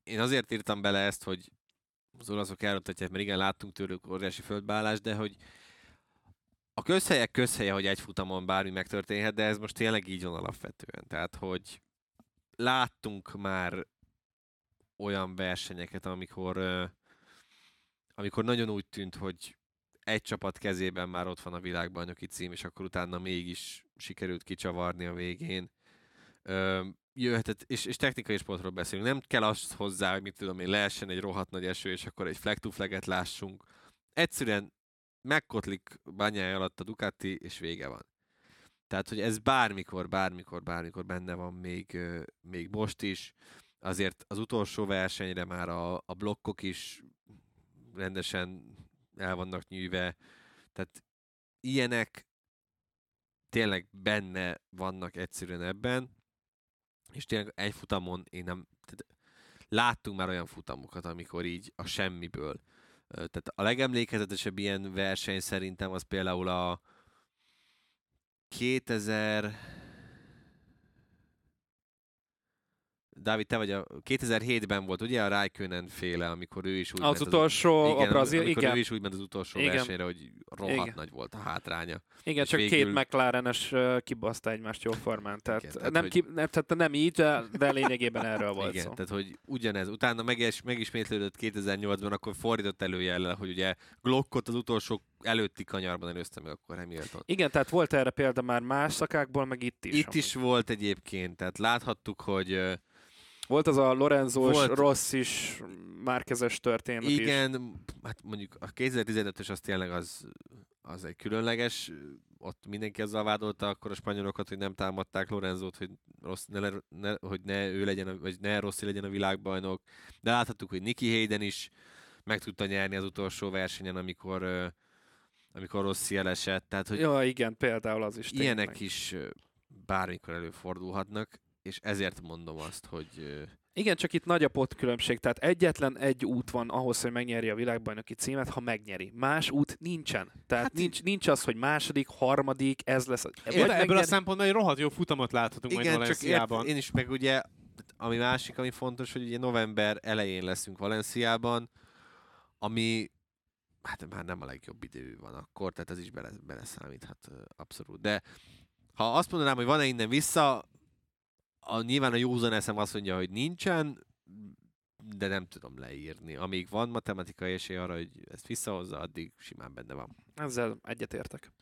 én azért írtam bele ezt, hogy az olaszok elrontatják, mert igen, láttunk tőlük óriási földbeállást, de hogy a közhelyek közhelye, hogy egy futamon bármi megtörténhet, de ez most tényleg így van alapvetően. Tehát, hogy láttunk már olyan versenyeket, amikor, amikor nagyon úgy tűnt, hogy egy csapat kezében már ott van a világbajnoki cím, és akkor utána mégis sikerült kicsavarni a végén. Jöhetett, és, és technikai sportról beszélünk. Nem kell azt hozzá, hogy mit tudom én, lehessen egy rohadt nagy eső, és akkor egy flag to flaget lássunk. Egyszerűen megkotlik bányája alatt a Ducati, és vége van. Tehát, hogy ez bármikor, bármikor, bármikor benne van még, még most is. Azért az utolsó versenyre már a, a blokkok is rendesen el vannak nyűve. Tehát ilyenek tényleg benne vannak egyszerűen ebben, és tényleg egy futamon én nem... Tehát láttunk már olyan futamokat, amikor így a semmiből. Tehát a legemlékezetesebb ilyen verseny szerintem az például a 2000... Dávid, te vagy a 2007-ben volt, ugye a Raikkonen féle, amikor ő is úgy
Az
ment
utolsó,
igen,
a brazil,
amikor
igen.
ő is úgy ment az utolsó
Igen.
versenyre, hogy rohadt
Igen.
nagy volt a hátránya.
Igen,
És
csak
végül-
két McLaren-es kibaszta egymást jóformán. Tehát,
Igen, tehát,
nem,
hogy-
ki, nem, tehát nem így, de, de lényegében erről volt
Igen,
szó.
tehát hogy ugyanez. Utána meges, megismétlődött 2008-ban, akkor fordított előjellel, hogy ugye Glockot az utolsó előtti kanyarban előzte meg akkor Hamilton.
Igen, tehát volt erre példa már más szakákból, meg itt is.
Itt
amúgy.
is volt egyébként, tehát láthattuk, hogy
Volt az a Lorenzo és
Volt.
Rossz is márkezes történet is.
igen, hát mondjuk a 2015-ös az tényleg az, az egy különleges, ott mindenki azzal vádolta akkor a spanyolokat, hogy nem támadták Lorenzót, hogy, rossz, ne, ne, hogy ne ő legyen, a- vagy ne Rossi legyen a világbajnok, de láthattuk, hogy Nicky Hayden is meg tudta nyerni az utolsó versenyen, amikor, amikor Rossi elesett, tehát hogy
Ja, igen, például az is.
ilyenek
tényleg.
is bármikor előfordulhatnak, és ezért mondom azt, hogy
Igen, csak itt nagy a különbség. Tehát egyetlen egy út van ahhoz, hogy megnyerje a világbajnoki címet, ha megnyeri. Más út nincsen. Tehát hát nincs, nincs az, hogy második, harmadik, ez lesz. Vagy
Ebből, ebből a
megnyeri-
szempontból egy rohadt jó futamot láthatunk majd
Igen, csak
Valenciában.
ért, én is meg ugye, ami másik, ami fontos, hogy ugye november elején leszünk Valenciában, ami hát már nem a legjobb idő van akkor, tehát ez is bele, beleszámíthat abszolút. De ha azt mondanám, hogy van-e innen vissza, a, nyilván a józan eszem azt mondja, hogy nincsen, de nem tudom leírni. Amíg van matematikai esély arra, hogy ezt visszahozza, addig simán benne van.
Ezzel egyetértek.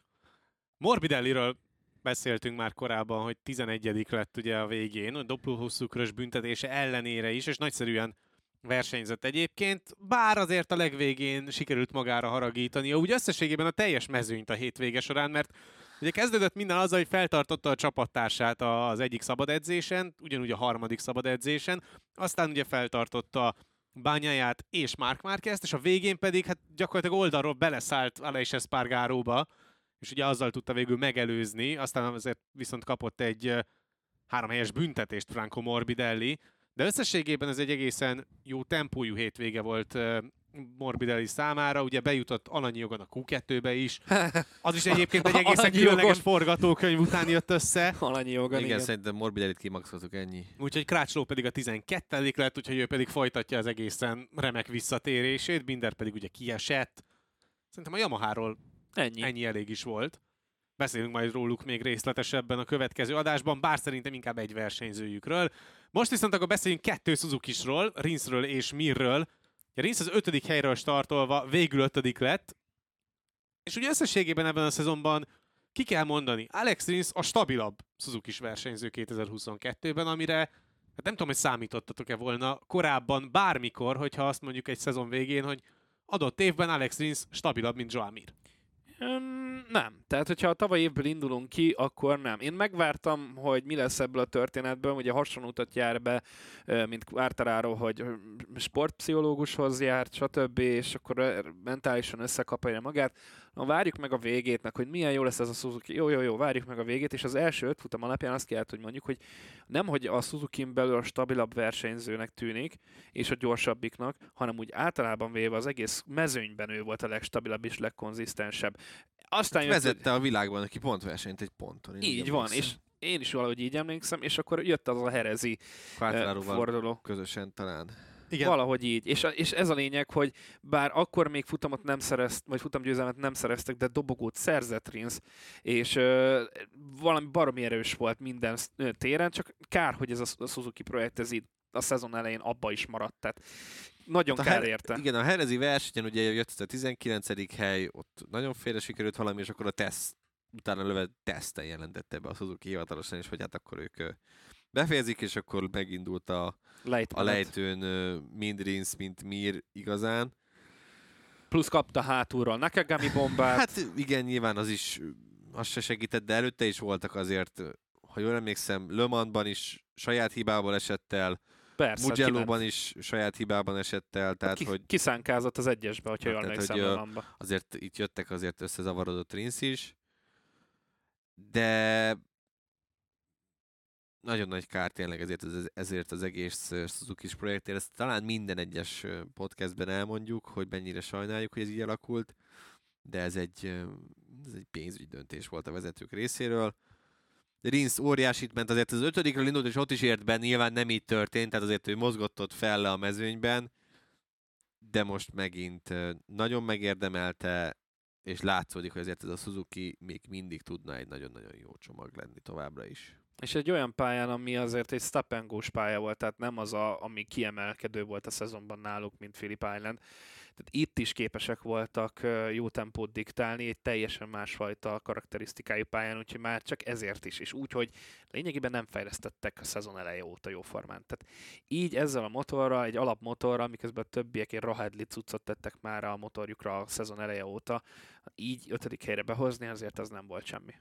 Morbidelliről beszéltünk már korábban, hogy 11 lett ugye a végén, a doppel hosszú körös büntetése ellenére is, és nagyszerűen versenyzett egyébként, bár azért a legvégén sikerült magára haragítani, úgy összességében a teljes mezőnyt a hétvége során, mert ugye kezdődött minden azzal, hogy feltartotta a csapattársát az egyik szabad edzésen, ugyanúgy a harmadik szabad edzésen, aztán ugye feltartotta bányáját és Mark Márquezt, és a végén pedig hát gyakorlatilag oldalról beleszállt Aleix Espargaróba, és ugye azzal tudta végül megelőzni, aztán azért viszont kapott egy háromhelyes büntetést Franco Morbidelli, de összességében ez egy egészen jó tempójú hétvége volt Morbidelli számára, ugye bejutott alanyi jogon a Q2-be is, az is egyébként egy egészen különleges
jogon.
forgatókönyv után jött össze,
Alanyi joga,
igen,
igen.
szerintem Morbidellit kimaxoltuk ennyi.
úgyhogy Krácsló pedig a 12 lett, úgyhogy ő pedig folytatja az egészen remek visszatérését, Binder pedig ugye kiesett. Szerintem a Yamaháról
Ennyi.
Ennyi elég is volt. Beszélünk majd róluk még részletesebben a következő adásban, bár szerintem inkább egy versenyzőjükről. Most viszont akkor beszéljünk kettő Suzuki-sról, Rinsről és Mirről. Rins az ötödik helyről startolva végül ötödik lett, és ugye összességében ebben a szezonban ki kell mondani, Alex Rins a stabilabb suzuki versenyző 2022-ben, amire hát nem tudom, hogy számítottatok-e volna korábban bármikor, hogyha azt mondjuk egy szezon végén, hogy adott évben Alex Rins stabilabb, mint Joao
Öm, nem. Tehát, hogyha a tavaly évből indulunk ki, akkor nem. Én megvártam, hogy mi lesz ebből a történetből. Ugye hasonlótat jár be, mint Quartararo, hogy sportpszichológushoz járt, stb. És akkor mentálisan összekapja magát. Na, várjuk meg a végét, meg hogy milyen jó lesz ez a Suzuki. Jó, jó, jó, várjuk meg a végét. És az első öt futam alapján azt kellett, hogy mondjuk, hogy nem, hogy a suzuki belül a stabilabb versenyzőnek tűnik, és a gyorsabbiknak, hanem úgy általában véve az egész mezőnyben ő volt a legstabilabb és legkonzisztensebb. Aztán jött,
Vezette a világban, aki pontversenyt egy ponton.
így van, és én is valahogy így emlékszem, és akkor jött az a herezi eh,
Quartararoval
forduló.
közösen talán.
Igen.
Valahogy így. És, és ez a lényeg, hogy bár akkor még futamot nem szerezt, vagy futamgyőzelmet nem szereztek, de dobogót szerzett Rins, és ö, valami baromi erős volt minden téren, csak kár, hogy ez a, Suzuki projekt ez így a szezon elején abba is maradt. Tehát nagyon
Hát
kár
Her-
érte.
Igen, a Herezi versenyen ugye jött a 19. hely, ott nagyon félre sikerült valami, és akkor a teszt, utána löve teszten jelentette be a Suzuki hivatalosan is, hogy hát akkor ők befejezik, és akkor megindult a,
Lejt
a lejtőn mind Rins, mint Mir igazán.
Plusz kapta hátulról Nakagami bombát.
Hát igen, nyilván az is, az se segített, de előtte is voltak azért, ha jól emlékszem, Le Mansban is saját hibából esett el,
Persze,
Mugello-ban is saját hibában esett el, tehát
Ki,
hogy
kiszánkázott az egyesbe, hogyha
Hát,
jól emlékszem
hogy, azért itt jöttek azért összezavarodott Rinsz is, de nagyon nagy kár tényleg ezért ezért az egész ö, Suzuki-s projektért. Ezt talán minden egyes podcastben elmondjuk, hogy mennyire sajnáljuk, hogy ez így alakult, de ez egy, ez egy pénzügyi döntés volt a vezetők részéről. Rinsz óriásit ment, azért az ötödikről indult, és ott is ért be, nyilván nem így történt, tehát azért ő mozgott ott fel le a mezőnyben, de most megint nagyon megérdemelte, és látszódik, hogy azért ez a Suzuki még mindig tudna egy nagyon-nagyon jó csomag lenni továbbra is.
És egy olyan pályán, ami azért egy stop pálya volt, tehát nem az, a, ami kiemelkedő volt a szezonban náluk, mint Philip Island. Tehát itt is képesek voltak jó tempót diktálni, egy teljesen másfajta karakterisztikájú pályán, úgyhogy már csak ezért is, és úgy, hogy lényegében nem fejlesztettek a szezon eleje óta jóformán. Tehát így ezzel a motorral, egy alapmotorral, miközben a többiek egy rohadli cuccot tettek már a motorjukra a szezon eleje óta, így ötödik helyre behozni, azért az nem volt semmi.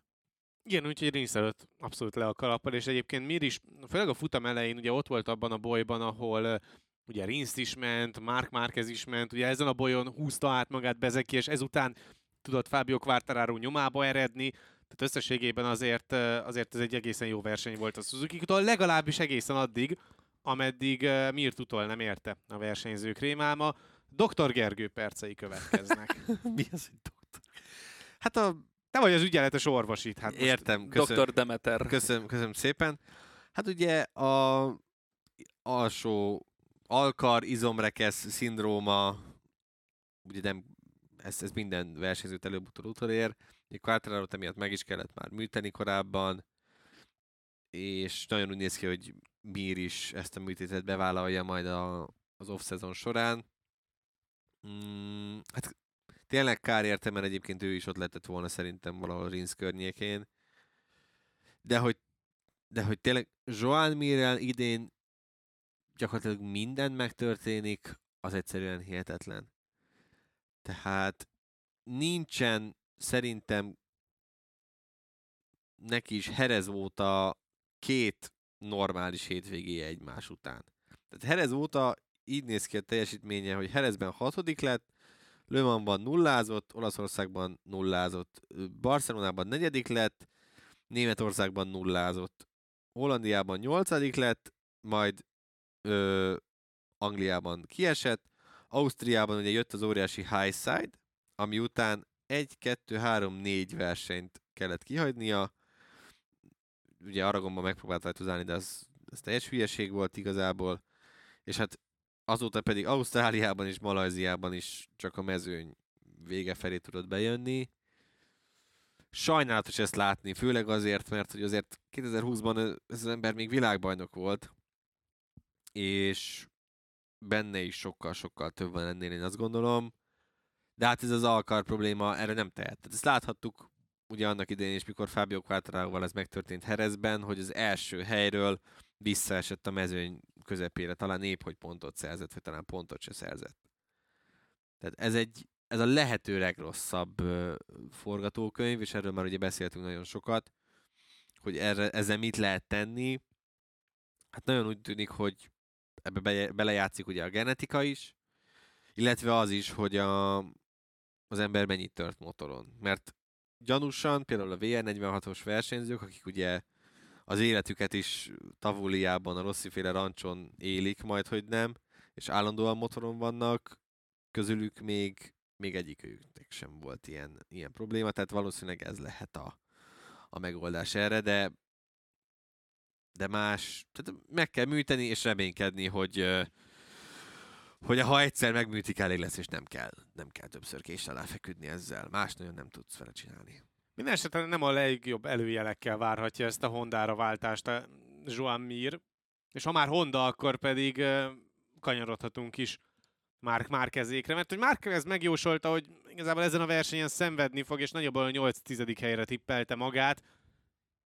Igen, úgyhogy Rinsz előtt abszolút le a kalappal, és egyébként Mir is, főleg a futam elején ugye ott volt abban a bolyban, ahol ugye Rinsz is ment, Mark Márquez is ment, ugye ezen a bolyon húzta át magát Bezeki, és ezután tudott Fábio Quartararo nyomába eredni, tehát összességében azért, azért ez egy egészen jó verseny volt a Suzuki-tól, legalábbis egészen addig, ameddig Mirt utol nem érte a versenyzők rémálma. Dr. Gergő percei következnek.
Mi az, hogy doktor? Hát a...
Te vagy az ügyeletes orvos itt. Hát
Értem, köszönöm.
Dr. Demeter.
Köszönöm, köszönöm szépen. Hát ugye a alsó alkar izomrekesz szindróma, ugye nem, ez, ez minden versenyzőt előbb-utóbb utolér. Quartararo emiatt meg is kellett már műteni korábban, és nagyon úgy néz ki, hogy Mir is ezt a műtétet bevállalja majd a, az off-szezon során. Mm, hát tényleg kár érte, mert egyébként ő is ott lehetett volna szerintem valahol Rinsz környékén. De hogy, de hogy tényleg Joan Mirrel idén gyakorlatilag minden megtörténik, az egyszerűen hihetetlen. Tehát nincsen szerintem neki is Herez óta két normális hétvégéje egymás után. Tehát Herez óta így néz ki a teljesítménye, hogy Herezben hatodik lett, Le Mansban nullázott, Olaszországban nullázott, Barcelonában negyedik lett, Németországban nullázott, Hollandiában nyolcadik lett, majd ö, Angliában kiesett, Ausztriában ugye jött az óriási high side, ami után 1, 2, 3, 4 versenyt kellett kihagynia. Ugye Aragonban megpróbált rajtozálni, de az, az teljes hülyeség volt igazából. És hát azóta pedig Ausztráliában és Malajziában is csak a mezőny vége felé tudott bejönni. Sajnálatos ezt látni, főleg azért, mert hogy azért 2020-ban ez az ember még világbajnok volt, és benne is sokkal-sokkal több van ennél, én azt gondolom. De hát ez az alkar probléma, erre nem tehet. Tehát ezt láthattuk ugye annak idején is, mikor Fábio Quartararoval ez megtörtént Herezben, hogy az első helyről visszaesett a mezőny közepére, talán épp, hogy pontot szerzett, vagy talán pontot se szerzett. Tehát ez egy ez a lehető legrosszabb forgatókönyv, és erről már ugye beszéltünk nagyon sokat, hogy erre, ezzel mit lehet tenni. Hát nagyon úgy tűnik, hogy ebbe be, belejátszik ugye a genetika is, illetve az is, hogy a, az ember mennyit tört motoron. Mert gyanúsan például a VR46-os versenyzők, akik ugye az életüket is Tavuliában, a Rossziféle rancson élik, majd hogy nem, és állandóan motoron vannak, közülük még, még egyikőjüknek sem volt ilyen, ilyen probléma, tehát valószínűleg ez lehet a, a megoldás erre, de de más, tehát meg kell műteni és reménykedni, hogy hogy ha egyszer megműtik, elég lesz, és nem kell, nem kell többször késsel elfeküdni ezzel. Más nagyon nem tudsz vele csinálni.
Minden esetben nem a legjobb előjelekkel várhatja ezt a Hondára váltást a Joan Mir. És ha már Honda, akkor pedig kanyarodhatunk is Márk Márkezékre, mert hogy Márkez megjósolta, hogy igazából ezen a versenyen szenvedni fog, és nagyobb a 8 tizedik helyre tippelte magát,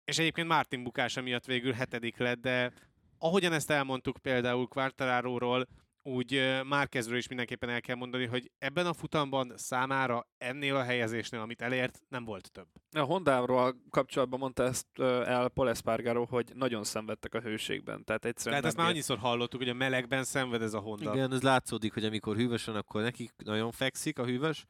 és egyébként Martin bukása miatt végül hetedik lett, de ahogyan ezt elmondtuk például Quartararo-ról, úgy ö, Márkezről is mindenképpen el kell mondani, hogy ebben a futamban számára ennél a helyezésnél, amit elért, nem volt több.
A Hondáról kapcsolatban mondta ezt el Paul Espargaro, hogy nagyon szenvedtek a hőségben. Tehát egyszerűen
Tehát ezt már
bírt-
annyiszor hallottuk, hogy a melegben szenved ez a Honda.
Igen, ez látszódik, hogy amikor hűvös van, akkor nekik nagyon fekszik a hűvös,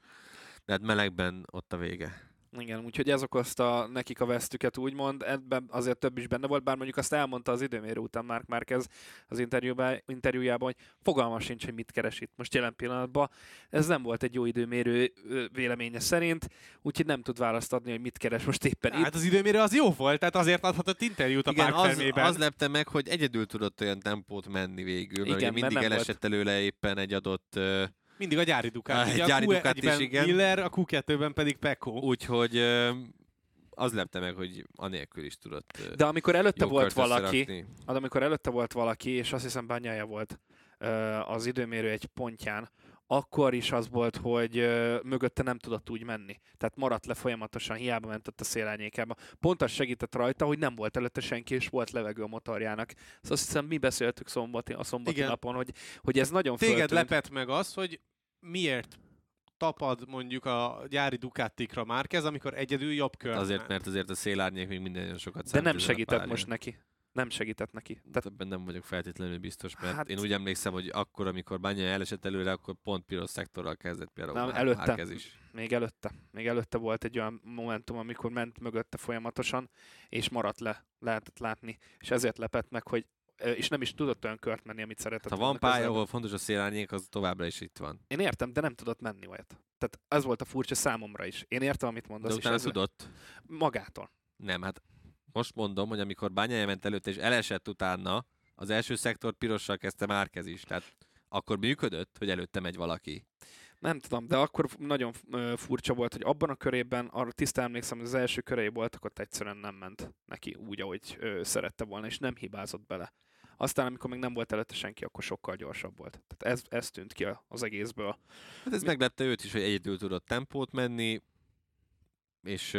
de hát melegben ott a vége.
Igen, úgyhogy ez okozta nekik a vesztüket, úgymond. Ebben azért több is benne volt, bár mondjuk azt elmondta az időmérő után Mark Márquez az interjújában, interjújában, hogy fogalma sincs, hogy mit keres itt most jelen pillanatban. Ez nem volt egy jó időmérő véleménye szerint, úgyhogy nem tud választ adni, hogy mit keres most éppen itt.
Hát az időmérő az jó volt, tehát azért adhatott interjút a
Igen,
Park
az, az lepte meg, hogy egyedül tudott olyan tempót menni végül, mert
Igen,
ugye
mert
mindig
nem volt-
elesett előle éppen egy adott,
Mindig a gyári Ducati.
Ah,
Ugye
gyári
a
Ducati is,
Q1-ben
igen.
Miller, a Q2-ben pedig Pecco.
úgyhogy az lepte meg, hogy anélkül is tudott
De amikor előtte volt valaki,
összerakni.
az amikor előtte volt valaki, és azt hiszem bányája volt az időmérő egy pontján, akkor is az volt, hogy ö, mögötte nem tudott úgy menni. Tehát maradt le folyamatosan, hiába ment ott a szélányékába. Pont az segített rajta, hogy nem volt előtte senki, és volt levegő a motorjának. Szóval azt hiszem, mi beszéltük szombati, a szombati
Igen.
napon, hogy, hogy ez nagyon
Téged
föltűnt.
lepett meg az, hogy miért tapad mondjuk a gyári Ducatikra Márquez, amikor egyedül jobb kör.
Azért, mert azért a szélárnyék még minden sokat
De nem segített most neki. Nem segített neki.
Tehát
Tehát
ebben nem vagyok feltétlenül biztos, mert
Hát-
hát... én úgy emlékszem, hogy akkor, amikor Banya elesett előre, akkor pont piros szektorral kezdett például
Nem,
Már-
előtte.
Márquez is.
még előtte. Még előtte volt egy olyan momentum, amikor ment mögötte folyamatosan, és maradt le, lehetett látni. És ezért lepett meg, hogy és nem is tudott olyan kört menni, amit szeretett
Ha van pálya, ahol fontos a szélárnyék, az továbbra is itt van.
Én értem, de nem tudott menni olyat. Tehát ez volt a furcsa számomra is. Én értem, amit mondasz.
De
és
utána
ez
tudott.
Magától.
Nem, hát most mondom, hogy amikor Bányája ment előtte, és elesett utána, az első szektor pirossal kezdte Márkez is. Tehát akkor működött, hogy előtte megy valaki.
Nem tudom, de akkor nagyon furcsa volt, hogy abban a körében, arra tisztán emlékszem, hogy az első körei voltak, ott egyszerűen nem ment neki úgy, ahogy szerette volna, és nem hibázott bele. Aztán, amikor még nem volt előtte senki, akkor sokkal gyorsabb volt. Tehát ez, ez tűnt ki az egészből.
Hát ez meglepte őt is, hogy egyedül tudott tempót menni, és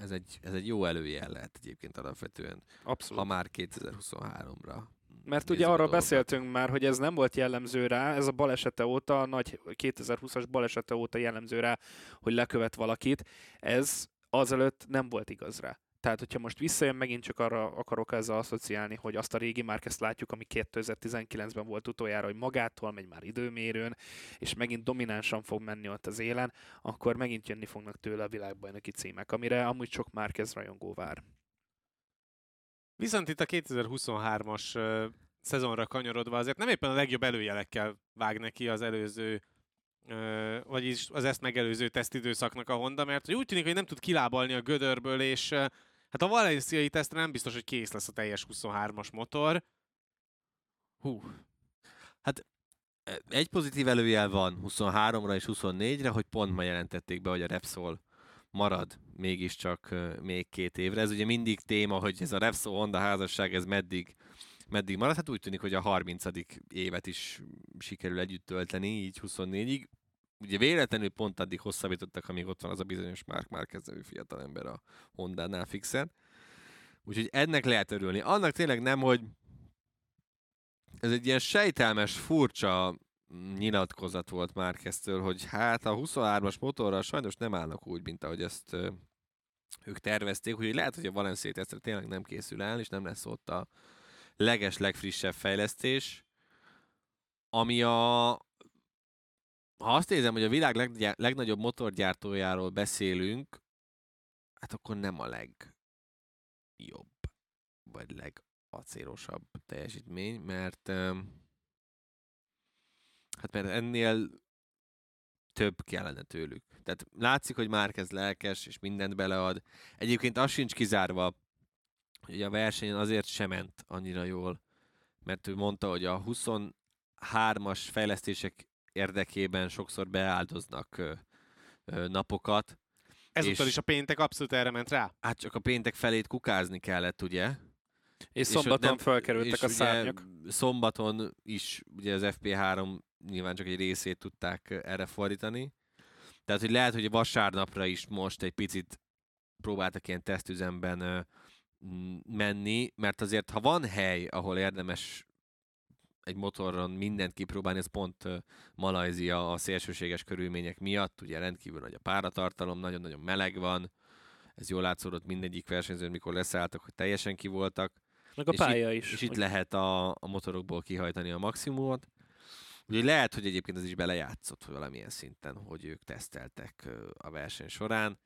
ez egy, ez egy jó előjel lehet egyébként alapvetően,
Abszolút.
ha már 2023-ra.
Mert ugye
a
arról
dolgokat.
beszéltünk már, hogy ez nem volt jellemző rá, ez a balesete óta, a nagy 2020-as balesete óta jellemző rá, hogy lekövet valakit. Ez azelőtt nem volt igaz rá. Tehát, hogyha most visszajön, megint csak arra akarok ezzel asszociálni, hogy azt a régi már ezt látjuk, ami 2019-ben volt utoljára, hogy magától megy már időmérőn, és megint dominánsan fog menni ott az élen, akkor megint jönni fognak tőle a világbajnoki címek, amire amúgy sok Márquez rajongó vár.
Viszont itt a 2023-as ö, szezonra kanyarodva azért nem éppen a legjobb előjelekkel vág neki az előző vagyis az ezt megelőző tesztidőszaknak a Honda, mert úgy tűnik, hogy nem tud kilábalni a gödörből, és hát a valenciai tesztre nem biztos, hogy kész lesz a teljes 23-as motor. Hú,
Egy pozitív előjel van 23-ra és 24-re, hogy pont ma jelentették be, hogy a Repsol marad mégiscsak még két évre. Ez ugye mindig téma, hogy ez a Repsol Honda házasság, ez meddig, meddig marad. Hát úgy tűnik, hogy a 30. évet is sikerül együtt tölteni, így 24-ig. Ugye véletlenül pont addig hosszabbítottak, amíg ott van az a bizonyos Mark Márquez nevű fiatalember a Honda-nál fixen. Úgyhogy ennek lehet örülni. Annak tényleg nem, hogy ez egy ilyen sejtelmes, furcsa nyilatkozat volt Márkeztől, hogy hát a 23-as motorral sajnos nem állnak úgy, mint ahogy ezt ők tervezték, úgyhogy lehet, hogy a Valencia tesztre tényleg nem készül el, és nem lesz ott a leges, legfrissebb fejlesztés, ami a ha azt nézem, hogy a világ leggyá- legnagyobb motorgyártójáról beszélünk, hát akkor nem a legjobb, vagy legacélosabb teljesítmény, mert hát mert ennél több kellene tőlük. Tehát látszik, hogy már kezd lelkes, és mindent belead. Egyébként az sincs kizárva, hogy a versenyen azért sem ment annyira jól, mert ő mondta, hogy a 23-as fejlesztések érdekében sokszor beáldoznak napokat.
Ezúttal
És-
is a péntek abszolút erre ment rá.
Hát csak a péntek felét kukázni kellett, ugye?
És szombaton
nem-
felkerültek
és
a szárnyak.
Szombaton is ugye az FP3 nyilván csak egy részét tudták erre fordítani. Tehát, hogy lehet, hogy vasárnapra is most egy picit próbáltak ilyen tesztüzemben menni, mert azért, ha van hely, ahol érdemes egy motoron mindent kipróbálni, ez pont Malajzia a szélsőséges körülmények miatt, ugye rendkívül nagy a páratartalom, nagyon-nagyon meleg van, ez jól látszódott mindegyik versenyzőn, mikor leszálltak, hogy teljesen ki voltak,
Meg a
és
pálya is.
és itt lehet a, a motorokból kihajtani a maximumot. Ugye lehet, hogy egyébként ez is belejátszott valamilyen szinten, hogy ők teszteltek a verseny során.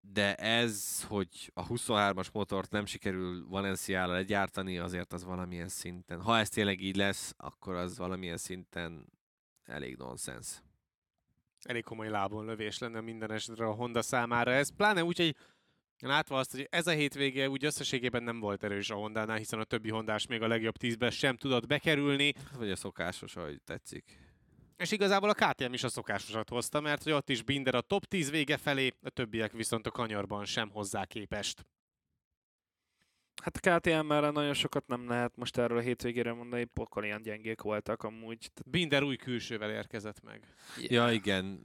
De ez, hogy a 23-as motort nem sikerül Valenciára legyártani, azért az valamilyen szinten, ha ez tényleg így lesz, akkor az valamilyen szinten elég nonsens.
Elég komoly lábon lövés lenne minden esetre a Honda számára ez. Pláne úgy, hogy látva azt, hogy ez a hétvége úgy összességében nem volt erős a Hondánál, hiszen a többi Hondás még a legjobb tízbe sem tudott bekerülni.
Vagy a szokásos, ahogy tetszik.
És igazából a KTM is a szokásosat hozta, mert hogy ott is Binder a top 10 vége felé, a többiek viszont a kanyarban sem hozzá képest.
Hát a KTM-mel nagyon sokat nem lehet most erről a hétvégére mondani, pokol ilyen gyengék voltak amúgy.
Binder új külsővel érkezett meg.
Ja, igen,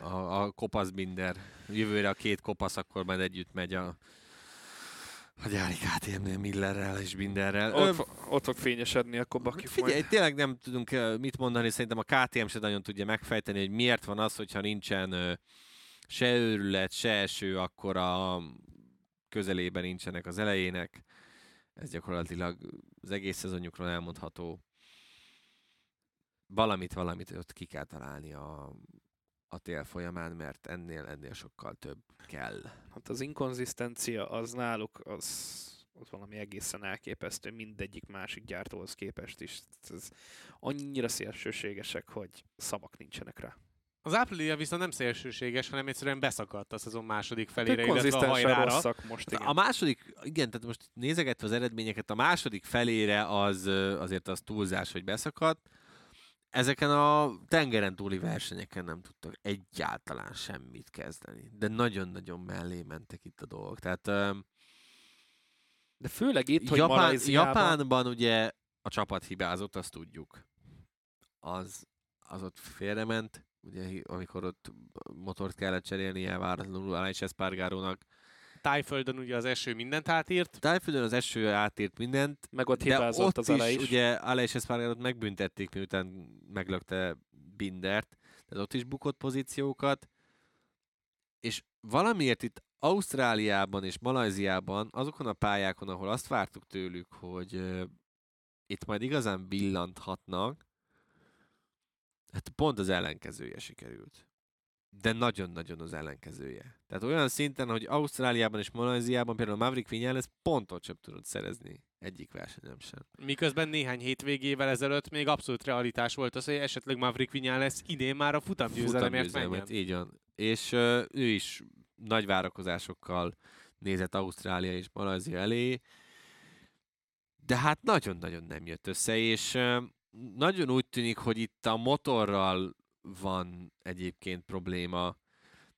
a, a kopasz binder. Jövőre a két kopasz akkor majd együtt megy a, a gyári KTM-nél Millerrel és Binderrel.
Ott,
Ö,
fo- ott fog fényesedni a kobaki
Figyelj, tényleg nem tudunk mit mondani, szerintem a KTM se nagyon tudja megfejteni, hogy miért van az, hogyha nincsen se őrület, se eső, akkor a közelében nincsenek az elejének. Ez gyakorlatilag az egész szezonjukról elmondható. Valamit, valamit ott ki kell találni a, a tél folyamán, mert ennél, ennél sokkal több kell.
Hát az inkonzisztencia az náluk az, az valami egészen elképesztő, mindegyik másik gyártóhoz képest is. Ez annyira szélsőségesek, hogy szavak nincsenek rá.
Az áprilia viszont nem szélsőséges, hanem egyszerűen beszakadt a szezon második felére,
De
illetve a hajrára.
rosszak most, igen.
A második, igen, tehát most nézegetve az eredményeket, a második felére az azért az túlzás, hogy beszakadt. Ezeken a tengeren túli versenyeken nem tudtak egyáltalán semmit kezdeni. De nagyon-nagyon mellé mentek itt a dolgok. Tehát
De főleg itt, hogy
Japán,
Malajziában...
Japánban ugye a csapat hibázott, azt tudjuk. Az, az ott félrement, ugye amikor ott motort kellett cserélnie váratlanul Alex Espargarónak.
Tájföldön ugye az eső mindent átírt.
Tájföldön az eső átírt mindent,
Meg ott hibázott
ott
az
is,
ele is.
ugye Alex Espargarót megbüntették, miután meglökte Bindert, tehát ott is bukott pozíciókat, és valamiért itt Ausztráliában és Malajziában, azokon a pályákon, ahol azt vártuk tőlük, hogy uh, itt majd igazán villanthatnak, hát pont az ellenkezője sikerült. De nagyon-nagyon az ellenkezője. Tehát olyan szinten, hogy Ausztráliában és Malajziában például Maverick Viñales pontot sem tudott szerezni egyik versenyen sem.
Miközben néhány hétvégével ezelőtt még abszolút realitás volt az, hogy esetleg Maverick Viñales idén már a futamgyőzelemért menjen.
Így van. És uh, ő is nagy várakozásokkal nézett Ausztrália és Malajzia elé, de hát nagyon-nagyon nem jött össze, és uh, nagyon úgy tűnik, hogy itt a motorral van egyébként probléma,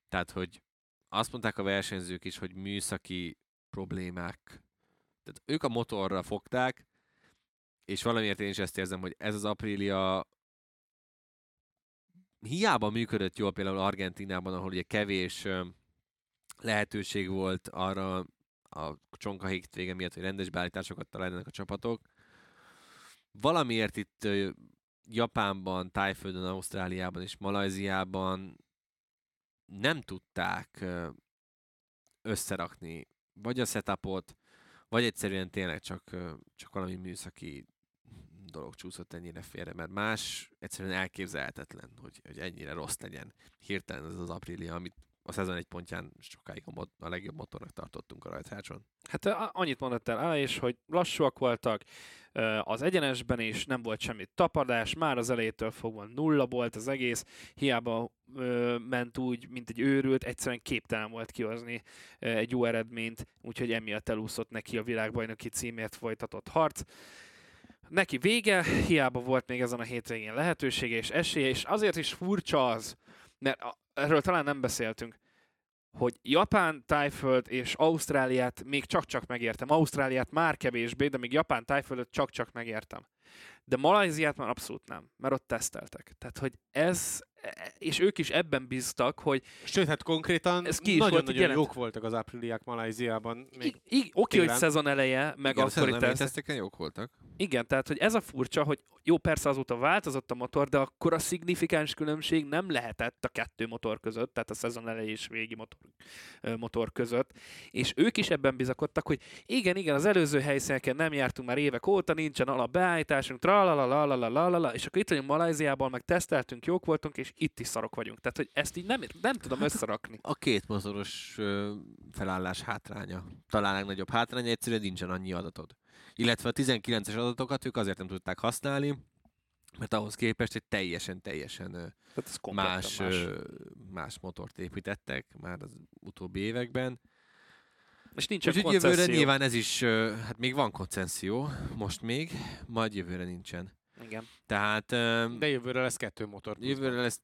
tehát hogy azt mondták a versenyzők is, hogy műszaki problémák. Tehát ők a motorra fogták, és valamiért én is ezt érzem, hogy ez az Aprilia hiába működött jól például Argentinában, ahol ugye kevés lehetőség volt arra a csonka hétvége miatt, hogy rendes beállításokat találjanak a csapatok. Valamiért itt Japánban, Tájföldön, Ausztráliában és Malajziában nem tudták összerakni vagy a setupot, vagy egyszerűen tényleg csak, csak valami műszaki dolog csúszott ennyire félre, mert más egyszerűen elképzelhetetlen, hogy, hogy ennyire rossz legyen hirtelen ez az Aprilia, amit a szezon egy pontján sokáig a, mod- a legjobb motornak tartottunk a rajtrácson.
Hát annyit mondott el Á, és hogy lassúak voltak, az egyenesben is nem volt semmi tapadás, már az elejétől fogva nulla volt az egész, hiába ment úgy, mint egy őrült, egyszerűen képtelen volt kihozni egy jó eredményt, úgyhogy emiatt elúszott neki a világbajnoki címért folytatott harc. Neki vége, hiába volt még ezen a hétvégén lehetősége és esélye, és azért is furcsa az, mert erről talán nem beszéltünk, hogy Japán, Tájföld és Ausztráliát még csak-csak megértem. Ausztráliát már kevésbé, de még Japán, Tájföldöt csak-csak megértem. De Malajziát már abszolút nem, mert ott teszteltek. Tehát, hogy ez, és ők is ebben bíztak, hogy
Sőt, hát konkrétan nagyon-nagyon
jelent.
jók voltak az ápriliák Malajziában. Még
í- í- oké, hogy szezon eleje, meg
Igen, a
akkori
teszteken jók voltak.
Igen, tehát hogy ez a furcsa, hogy jó, persze azóta változott a motor, de akkor a szignifikáns különbség nem lehetett a kettő motor között, tehát a szezon elejé és végi motor, motor között. És ők is ebben bizakodtak, hogy igen, igen, az előző helyszíneken nem jártunk már évek óta, nincsen elsők, tralalalalalalala, és akkor itt vagyunk Malajziában, meg teszteltünk, jók voltunk, és itt is szarok vagyunk. Tehát, hogy ezt így nem, nem tudom hát összerakni.
A két mozoros felállás hátránya. Talán legnagyobb hátránya, egyszerűen nincsen annyi adatod. Illetve a 19-es adatokat ők azért nem tudták használni, mert ahhoz képest egy teljesen, teljesen
hát
más,
más.
más motort építettek már az utóbbi években,
és nincsen
Úgyhogy jövőre nyilván ez is, hát még van koncesszió, most még, majd jövőre nincsen.
Igen.
Tehát
De jövőre lesz kettő motor.
Jövőre lesz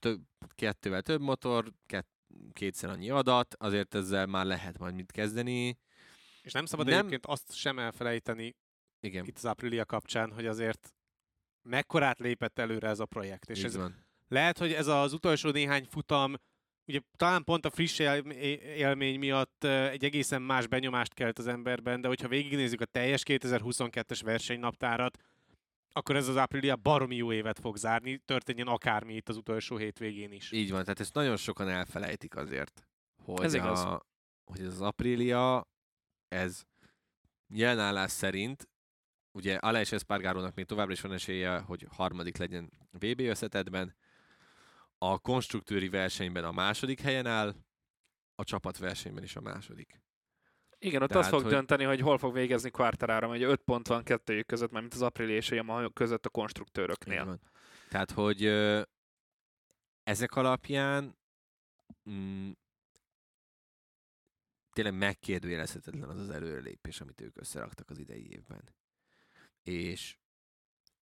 több, kettővel több motor, kett, kétszer annyi adat, azért ezzel már lehet majd mit kezdeni.
És nem szabad
Nem-
egyébként azt sem elfelejteni
Igen,
itt az Aprilia kapcsán, hogy azért mekkorát lépett előre ez a projekt. És
így
ez
van.
lehet, hogy ez az utolsó néhány futam, ugye talán pont a friss él- élmény miatt egy egészen más benyomást kelt az emberben, de hogyha végignézzük a teljes 2022-es versenynaptárat, akkor ez az Aprilia baromi jó évet fog zárni, történjen akármi itt az utolsó hétvégén is.
Így van, tehát ezt nagyon sokan elfelejtik azért, hogy,
Ez igaz.
a, hogy ez az Aprilia, ez jelenállás szerint, ugye Aleix Espargarónak még továbbra is van esélye, hogy harmadik legyen VB összetetben, a konstruktőri versenyben a második helyen áll, a csapatversenyben is a második.
Igen, ott
Tehát,
azt fog
hogy-
dönteni, hogy hol fog végezni Quartararo, ugye 5 pont van kettőjük között, mert mint az Aprilia és Yamaha között a konstruktőröknél.
van. Tehát, hogy ö, ezek alapján mm, tényleg megkérdőjelezhetetlen az az előrelépés, amit ők összeraktak az idei évben. És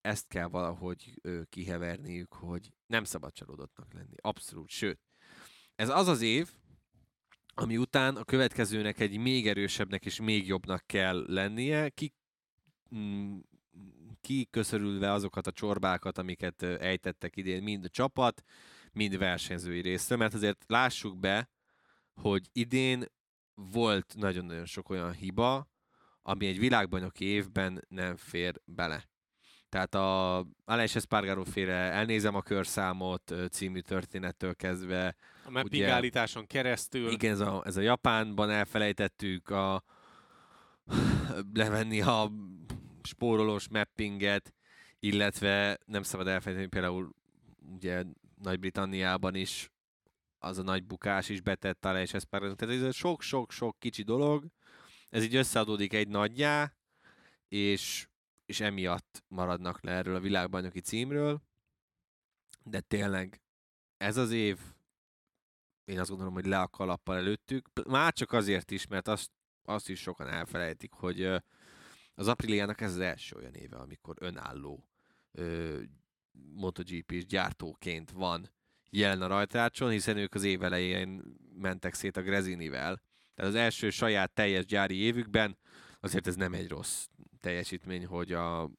ezt kell valahogy kiheverniük, hogy nem szabad csalódottnak lenni. Abszolút. Sőt, ez az az év, ami után a következőnek egy még erősebbnek és még jobbnak kell lennie, ki, mm, kiköszörülve azokat a csorbákat, amiket ejtettek idén mind a csapat, mind versenyzői részről, mert azért lássuk be, hogy idén volt nagyon-nagyon sok olyan hiba, ami egy világbajnoki évben nem fér bele. Tehát a Aleix Espargaró féle Elnézem a körszámot című történettől kezdve,
A mapping
ugye-
állításon keresztül.
igen, ez a, ez a Japánban elfelejtettük a levenni a spórolós mappinget, illetve nem szabad elfelejteni például ugye Nagy-Britanniában is az a nagy bukás is betett alá, és ez pár, tehát ez sok-sok-sok kicsi dolog, ez így összeadódik egy nagyjá, és, és emiatt maradnak le erről a világbajnoki címről, de tényleg ez az év én azt gondolom, hogy le a kalappal előttük. Már csak azért is, mert azt, azt is sokan elfelejtik, hogy az Apriliának ez az első olyan éve, amikor önálló MotoGP-s gyártóként van jelen a rajtrácson, hiszen ők az év elején mentek szét a Grezinivel. Tehát az első saját teljes gyári évükben azért ez nem egy rossz teljesítmény, hogy a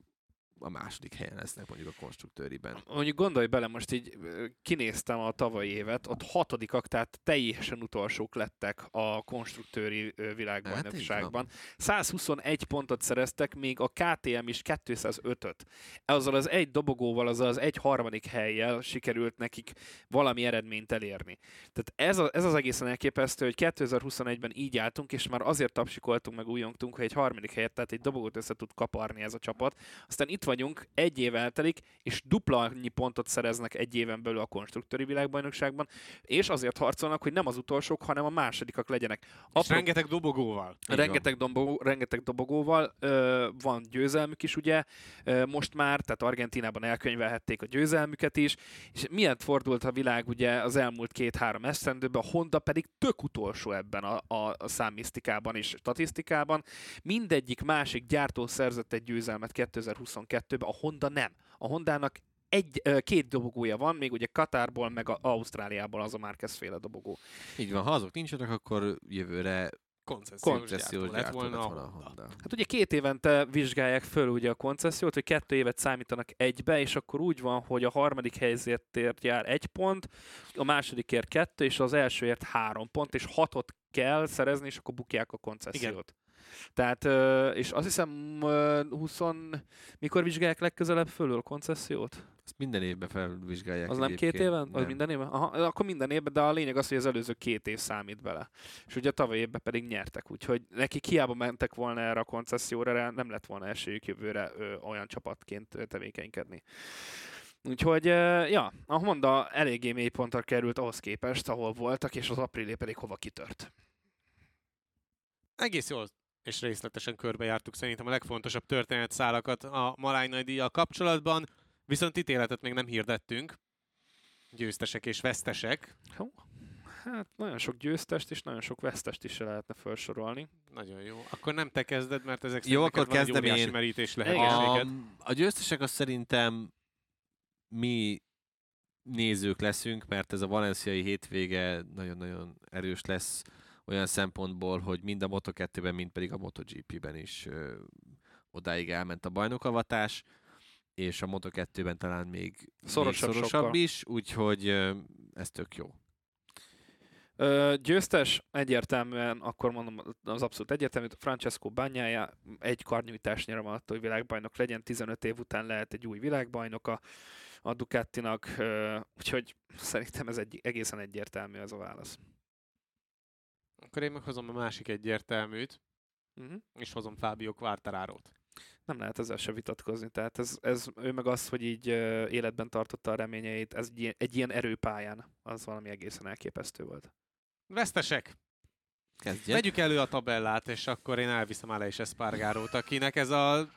a második helyen lesznek mondjuk a konstruktőriben.
Mondjuk gondolj bele, most így kinéztem a tavalyi évet, ott hatodikak, tehát teljesen utolsók lettek a konstruktőri világbajnokságban. 121 pontot szereztek, még a KTM is 205-öt. Azzal az egy dobogóval, azzal az egy harmadik helyjel sikerült nekik valami eredményt elérni. Tehát ez, a, ez az egészen elképesztő, hogy 2021-ben így álltunk, és már azért tapsikoltunk meg újongtunk, hogy egy harmadik helyet, tehát egy dobogót össze tud kaparni ez a csapat. Aztán itt vagyunk, egy év eltelik, és dupla annyi pontot szereznek egy éven belül a konstruktőri világbajnokságban, és azért harcolnak, hogy nem az utolsók, hanem a másodikak legyenek.
És
Apró-
rengeteg dobogóval.
rengeteg, dobogó, rengeteg dobogóval ö, van győzelmük is, ugye, ö, most már, tehát Argentinában elkönyvelhették a győzelmüket is, és miért fordult a világ ugye az elmúlt két-három esztendőben, a Honda pedig tök utolsó ebben a, a, a számmisztikában és statisztikában. Mindegyik másik gyártó szerzett egy győzelmet 2022-ben, a Honda nem. A Hondának egy, két dobogója van, még ugye Katárból, meg a Ausztráliából az a Márquez féle dobogó.
Így van, ha azok nincsenek, akkor jövőre
Koncesziós
koncesziós
lett volna
lett
a
volna a
Honda.
Hát ugye két évente vizsgálják föl ugye a koncesziót, hogy kettő évet számítanak egybe, és akkor úgy van, hogy a harmadik helyzetért jár egy pont, a másodikért kettő, és az elsőért három pont, és hatot kell szerezni, és akkor bukják a koncesziót. Tehát, és azt hiszem, ö, 20, mikor vizsgálják legközelebb fölül a koncesziót?
Ezt minden évben felvizsgálják.
Az nem két
egyébként.
éven? Az
Nem.
minden éven? Aha, akkor minden évben, de a lényeg az, hogy az előző két év számít bele. És ugye a tavaly évben pedig nyertek, úgyhogy nekik hiába mentek volna erre a koncesszióra, nem lett volna esélyük jövőre ö, olyan csapatként ö, tevékenykedni. Úgyhogy, ja, a Honda eléggé mély pontra került ahhoz képest, ahol voltak, és az aprilé pedig hova kitört.
Egész jól és részletesen körbejártuk szerintem a legfontosabb történetszálakat a Malány nagy díjjal kapcsolatban, viszont ítéletet még nem hirdettünk. Győztesek és vesztesek.
Jó. Hát nagyon sok győztest és nagyon sok vesztest is se lehetne felsorolni.
Nagyon jó. Akkor nem te kezded, mert ezek
Jó, akkor
van egy
kezdem
óriási
én.
merítés
A,
lehetőséged.
a győztesek az szerintem mi nézők leszünk, mert ez a valenciai hétvége nagyon-nagyon erős lesz olyan szempontból, hogy mind a Moto2-ben, mind pedig a MotoGP-ben is ö, odáig elment a bajnokavatás, és a Moto2-ben talán még
Szorosabb
még szorosabb
sokkal.
is, úgyhogy ö, ez tök jó.
Ö, győztes egyértelműen, akkor mondom, az abszolút egyértelmű, Francesco Bagnaia egy karnyújtásnyira van attól, hogy világbajnok legyen, 15 év után lehet egy új világbajnoka a Ducatinak, úgyhogy szerintem ez egy, egészen egyértelmű ez a válasz.
Akkor én meghozom a másik egyértelműt,
Uh-huh.
és hozom Fábio Quartararót.
Nem lehet ezzel se vitatkozni, tehát ez, ez ő meg az, hogy így életben tartotta a reményeit, ez egy, ilyen- egy ilyen erőpályán, az valami egészen elképesztő volt.
Vesztesek!
Kezdje.
Vegyük elő a tabellát, és akkor én elviszem Aleix Espargarót, akinek ez a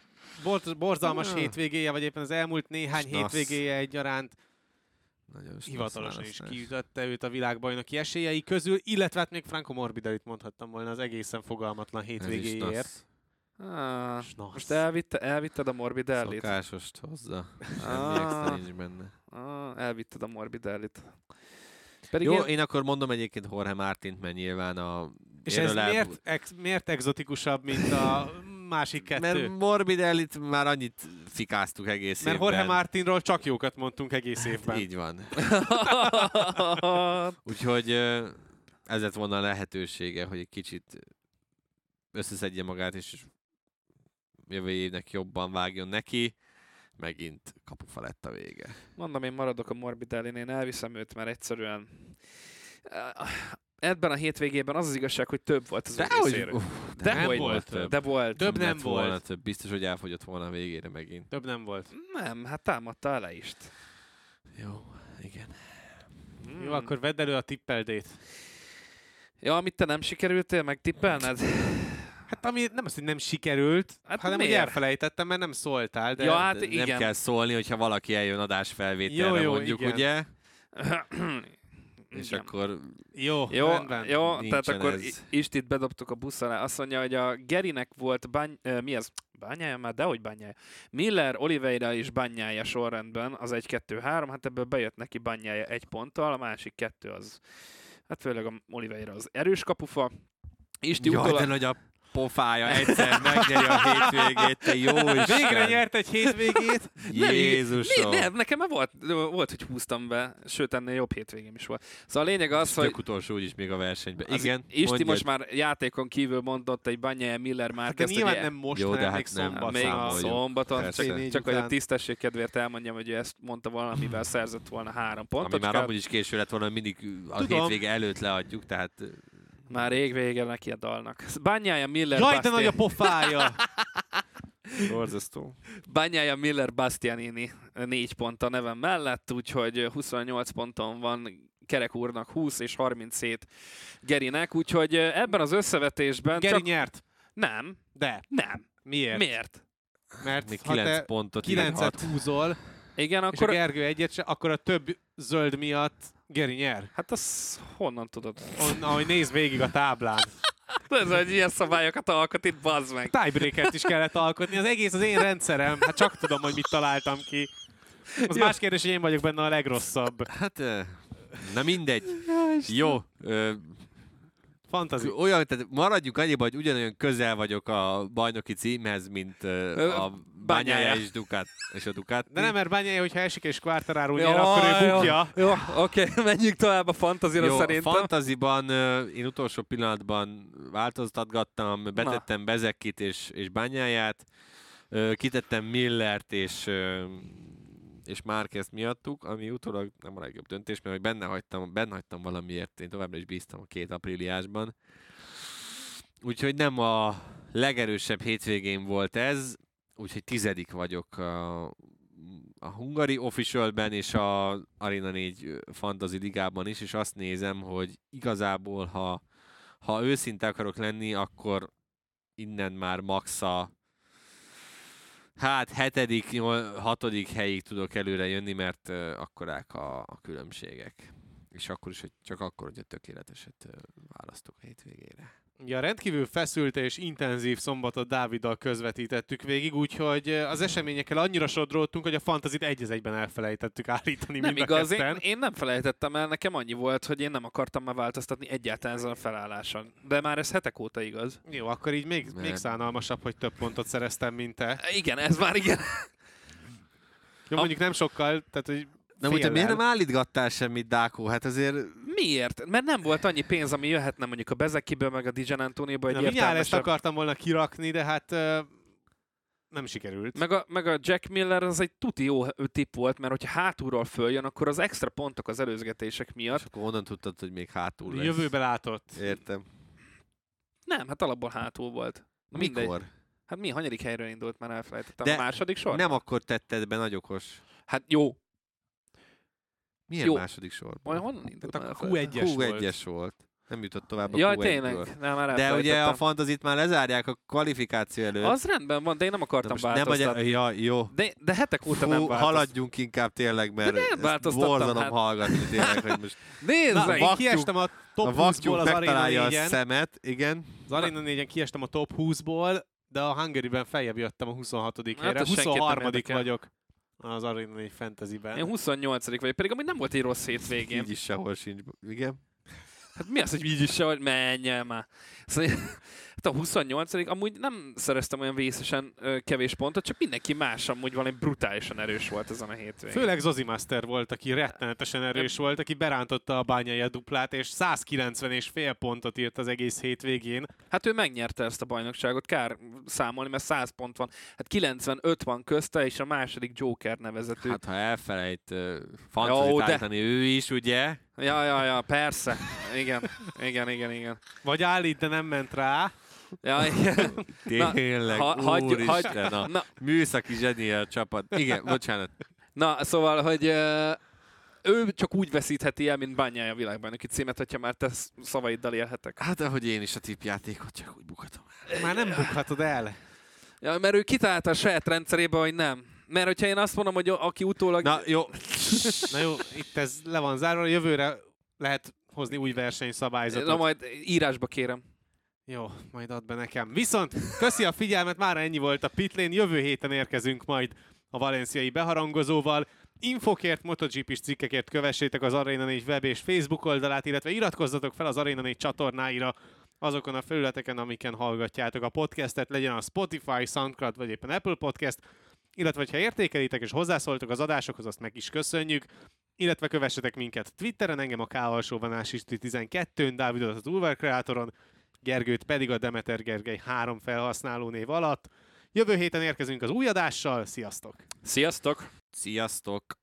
bor- borzalmas
Ah.
hétvégéje, vagy éppen az elmúlt néhány
Snasz.
hétvégéje egyaránt
Nagyon
hivatalosan is kiütötte őt a világbajnoki esélyei közül, illetve hát még Franco Morbidelit mondhattam volna az egészen fogalmatlan hétvégéért.
Ah,
Snasz.
most elvitte, elvitted a Morbidellit?
Szokásost hozza. Semmi
Ah.
extra nincs benne.
Ah, elvitted a Morbidellit. Pedig
Jó,
én-
én akkor mondom egyébként Jorge Martint, mert nyilván a...
És ez miért, ex, miért exotikusabb, mint a másik kettő?
Mert Morbidellit már annyit fikáztuk egész
Mert
évben.
Jorge Martinról csak jókat mondtunk egész évben.
Így van. Úgyhogy ez lett volna a lehetősége, hogy egy kicsit összeszedje magát, és jövő évnek jobban vágjon neki. Megint kapufa lett a vége.
Mondom, én maradok a Morbidellin, én elviszem őt, mert egyszerűen ebben a hétvégében az az igazság, hogy több volt az
De hogy, uff,
De
nem
hogy
volt
több.
De volt.
Több nem
lett volna
volt.
Több. Biztos, hogy elfogyott volna a végére megint.
Több nem volt.
Nem, hát támadta ele is.
Jó, igen.
Hmm.
Jó, akkor vedd elő a tippeldét.
Ja, amit te nem sikerültél meg tippelned?
Hát ami nem az, hogy nem sikerült,
Hát
hanem hogy
miért?
elfelejtettem, mert nem szóltál, de...
Ja, hát
De
igen.
Nem kell szólni, hogyha valaki eljön adásfelvételre,
Jó, jó,
mondjuk,
igen.
ugye? És
Igen.
akkor
Jó,
Jó,
rendben.
jó tehát akkor
ez.
Istit bedobtuk a busz alá. Azt mondja, hogy a Gerinek volt bány, mi az? Bányája már? Dehogy bányája. Miller, Oliveira és bányája sorrendben az 1-2-3, hát ebből bejött neki bányája egy ponttal, a másik kettő az, hát főleg a Oliveira az erős kapufa. Isti
Jaj,
utola...
de nagy a pofája, egyszer megnyeri a hétvégét, te jó Isten.
Végre nyert egy hétvégét.
Nem,
Jézusom.
Mi, nem, nekem már volt, volt, hogy húztam be, sőt ennél jobb hétvégém is volt. Szóval a lényeg az, hogy
Tök utolsó úgyis még a versenyben. Igen,
Isti
mondjad.
most már játékon kívül mondott egy Banyai Miller már
Hát de nyilván
hogy
nem most,
Jó, de hát
még
nem,
szombaton.
még szombaton,
Persze.
csak, csak hogy a tisztesség kedvéért elmondjam, hogy ő ezt mondta valamivel szerzett volna három pontot.
Ami már amúgy is késő lett volna, mindig a
Tudom.
hétvége előtt leadjuk, tehát
Már rég vége neki a dalnak. Bányája Miller
Jaj, de nagy a pofája!
borzasztó.
Bányája Miller Bastianini négy pont a nevem mellett, úgyhogy 28 ponton van Kerek úrnak 20 és 37 Gerinek, úgyhogy ebben az összevetésben
Geri
csak...
nyert.
Nem,
De.
nem.
Miért?
Miért?
Mert
Még
ha
9
te
pontot,
9
9
húzol,
Igen,
és a
akkor...
Gergő egyet se, akkor a több zöld miatt Geri nyer.
Hát azt honnan tudod?
On, ahogy néz végig a táblán.
Ez, hogy ilyen szabályokat alkot itt, bazd meg.
Tiebreakert is kellett alkotni. Az egész az én rendszerem. Hát csak tudom, hogy mit találtam ki. Az
Jó.
más kérdés, hogy én vagyok benne a legrosszabb.
Hát, na mindegy. Jó,
Fantazi.
olyan, tehát maradjunk annyiban, hogy ugyanolyan közel vagyok a bajnoki címhez, mint a
Bányája.
Bányája és Ducat, és a Ducati.
De nem, mert Bányai, hogyha esik és
Jó,
nyer, akkor ő
jó,
bukja.
Jó, oké, menjünk tovább a fantazira
Jó,
szerintem.
fantaziban én utolsó pillanatban változtatgattam, betettem Bezekit és, és Bányáját, kitettem Millert és, és Márquezt miattuk, ami utólag nem a legjobb döntés, mert hogy benne hagytam, benne hagytam valamiért, én továbbra is bíztam a két apríliásban. Úgyhogy nem a legerősebb hétvégén volt ez, úgyhogy tizedik vagyok a, a Hungary Officialben és a Arena 4 Fantasy Ligában is, és azt nézem, hogy igazából, ha, ha őszinte akarok lenni, akkor innen már max a hát hetedik, nyol- hatodik helyig tudok előre jönni, mert uh, akkorák a, a különbségek. És akkor is, hogy csak akkor, hogy a tökéleteset uh, választok a hétvégére.
Ja, rendkívül feszült és intenzív szombatot Dáviddal közvetítettük végig, úgyhogy az eseményekkel annyira sodródtunk, hogy a fantazit egy az egyben elfelejtettük állítani
Nem
mind a
igaz, én, én nem felejtettem el, nekem annyi volt, hogy én nem akartam már változtatni egyáltalán ezen a felálláson. De már ez hetek óta igaz.
Jó, akkor így még, még szánalmasabb, hogy több pontot szereztem, mint te.
Igen, ez már igen.
Jó, mondjuk nem sokkal, tehát hogy
Nem, úgy, te miért nem állítgattál semmit, Dákó? Hát azért
Miért? Mert nem volt annyi pénz, ami jöhetne mondjuk a Bezekiből, meg a Dijan Antonióból egy
Na, ezt akartam volna kirakni, de hát nem sikerült.
Meg a, meg a Jack Miller az egy tuti jó tipp volt, mert hogyha hátulról följön, akkor az extra pontok az előzgetések
és
miatt.
akkor onnan tudtad, hogy még hátul lesz.
Jövőbe látott.
Értem.
Nem, hát alapból hátul volt. Na mindegy.
Mikor?
Hát mi, hanyadik helyről indult, már elfelejtettem.
De
a második sor?
Nem akkor tetted be, nagy okos.
Hát jó.
Milyen
Jó.
második sorban?
Majd honnan indult?
Tehát a
elfelejtettem.
Q1-es volt.
Q1-es volt. Nem jutott tovább a
Jaj,
Q1-ből.
tényleg? Nem, már
De ugye a fantazit már lezárják a kvalifikáció előtt.
Az rendben van, de én nem akartam
nem
változtatni.
vagy, ja, jó.
De, de hetek óta
Fú,
nem változtattam.
haladjunk inkább tényleg, mert
De nem
ezt
változtattam,
borzalom
hát.
hallgatni tényleg, hogy most
Nézd
Na, én kiestem a
a
top
vaktyúk
20-ból az Arena
megtalálja a
4-en.
szemet, igen.
Az Arena 4-en kiestem a top 20-ból, de a Hungary-ben feljebb jöttem a 26. helyre.
ez senkit nem
23.
érdekel.
vagyok az Arena 4 fantasyben.
Én 28 vagyok, pedig amúgy nem volt egy rossz hétvégén.
Így is sehol sincs. Igen.
Hát mi az, hogy így is se, hogy menj el már. Szóval, hát a 28 amúgy nem szereztem olyan vészesen kevés pontot, csak mindenki más amúgy valami brutálisan erős volt ezen a hétvégén.
Főleg Zozi Master volt, aki rettenetesen erős volt, aki berántotta a bányai duplát, és 190 és fél pontot írt az egész hétvégén.
Hát ő megnyerte ezt a bajnokságot, kár számolni, mert 100 pont van. Hát 95 van közte, és a második Joker nevezető. Hát,
ha elfelejt uh,
Jó, de-
ő is, ugye?
Ja, ja, ja, persze. Igen, igen, igen, igen.
Vagy állít, de nem ment rá.
Ja, igen. Na,
Tényleg,
ha- hagyjuk-
úristen, a
Na,
műszaki zseni a csapat. Igen, bocsánat.
na, szóval, hogy ő csak úgy veszítheti el, mint Bányája a világbajnoki címet, hogyha már te szavaiddal élhetek.
Hát ahogy én is a tippjátékot csak úgy bukhatom.
Már nem bukhatod el.
Ja, mert ő kitalálta a saját rendszerébe, hogy nem. Mert hogyha én azt mondom, hogy aki utólag...
Na jó,
Na jó, itt ez le van zárva, jövőre lehet hozni új versenyszabályzatot.
Na majd írásba kérem.
Jó, majd add be nekem. Viszont köszi a figyelmet, már ennyi volt a Pitlane. Jövő héten érkezünk majd a valenciai beharangozóval. Infokért, MotoGP-s cikkekért kövessétek az Arena 4 web és Facebook oldalát, illetve iratkozzatok fel az Arena 4 csatornáira azokon a felületeken, amiken hallgatjátok a podcastet, legyen a Spotify, SoundCloud vagy éppen Apple Podcast, illetve ha értékelitek és hozzászóltok az adásokhoz, azt meg is köszönjük, illetve kövessetek minket Twitteren, engem a K alsó 12-n, Dávidot az Ulver Kreatoron, Gergőt pedig a Demeter Gergely három felhasználó név alatt. Jövő héten érkezünk az új adással, sziasztok!
Sziasztok!
Sziasztok!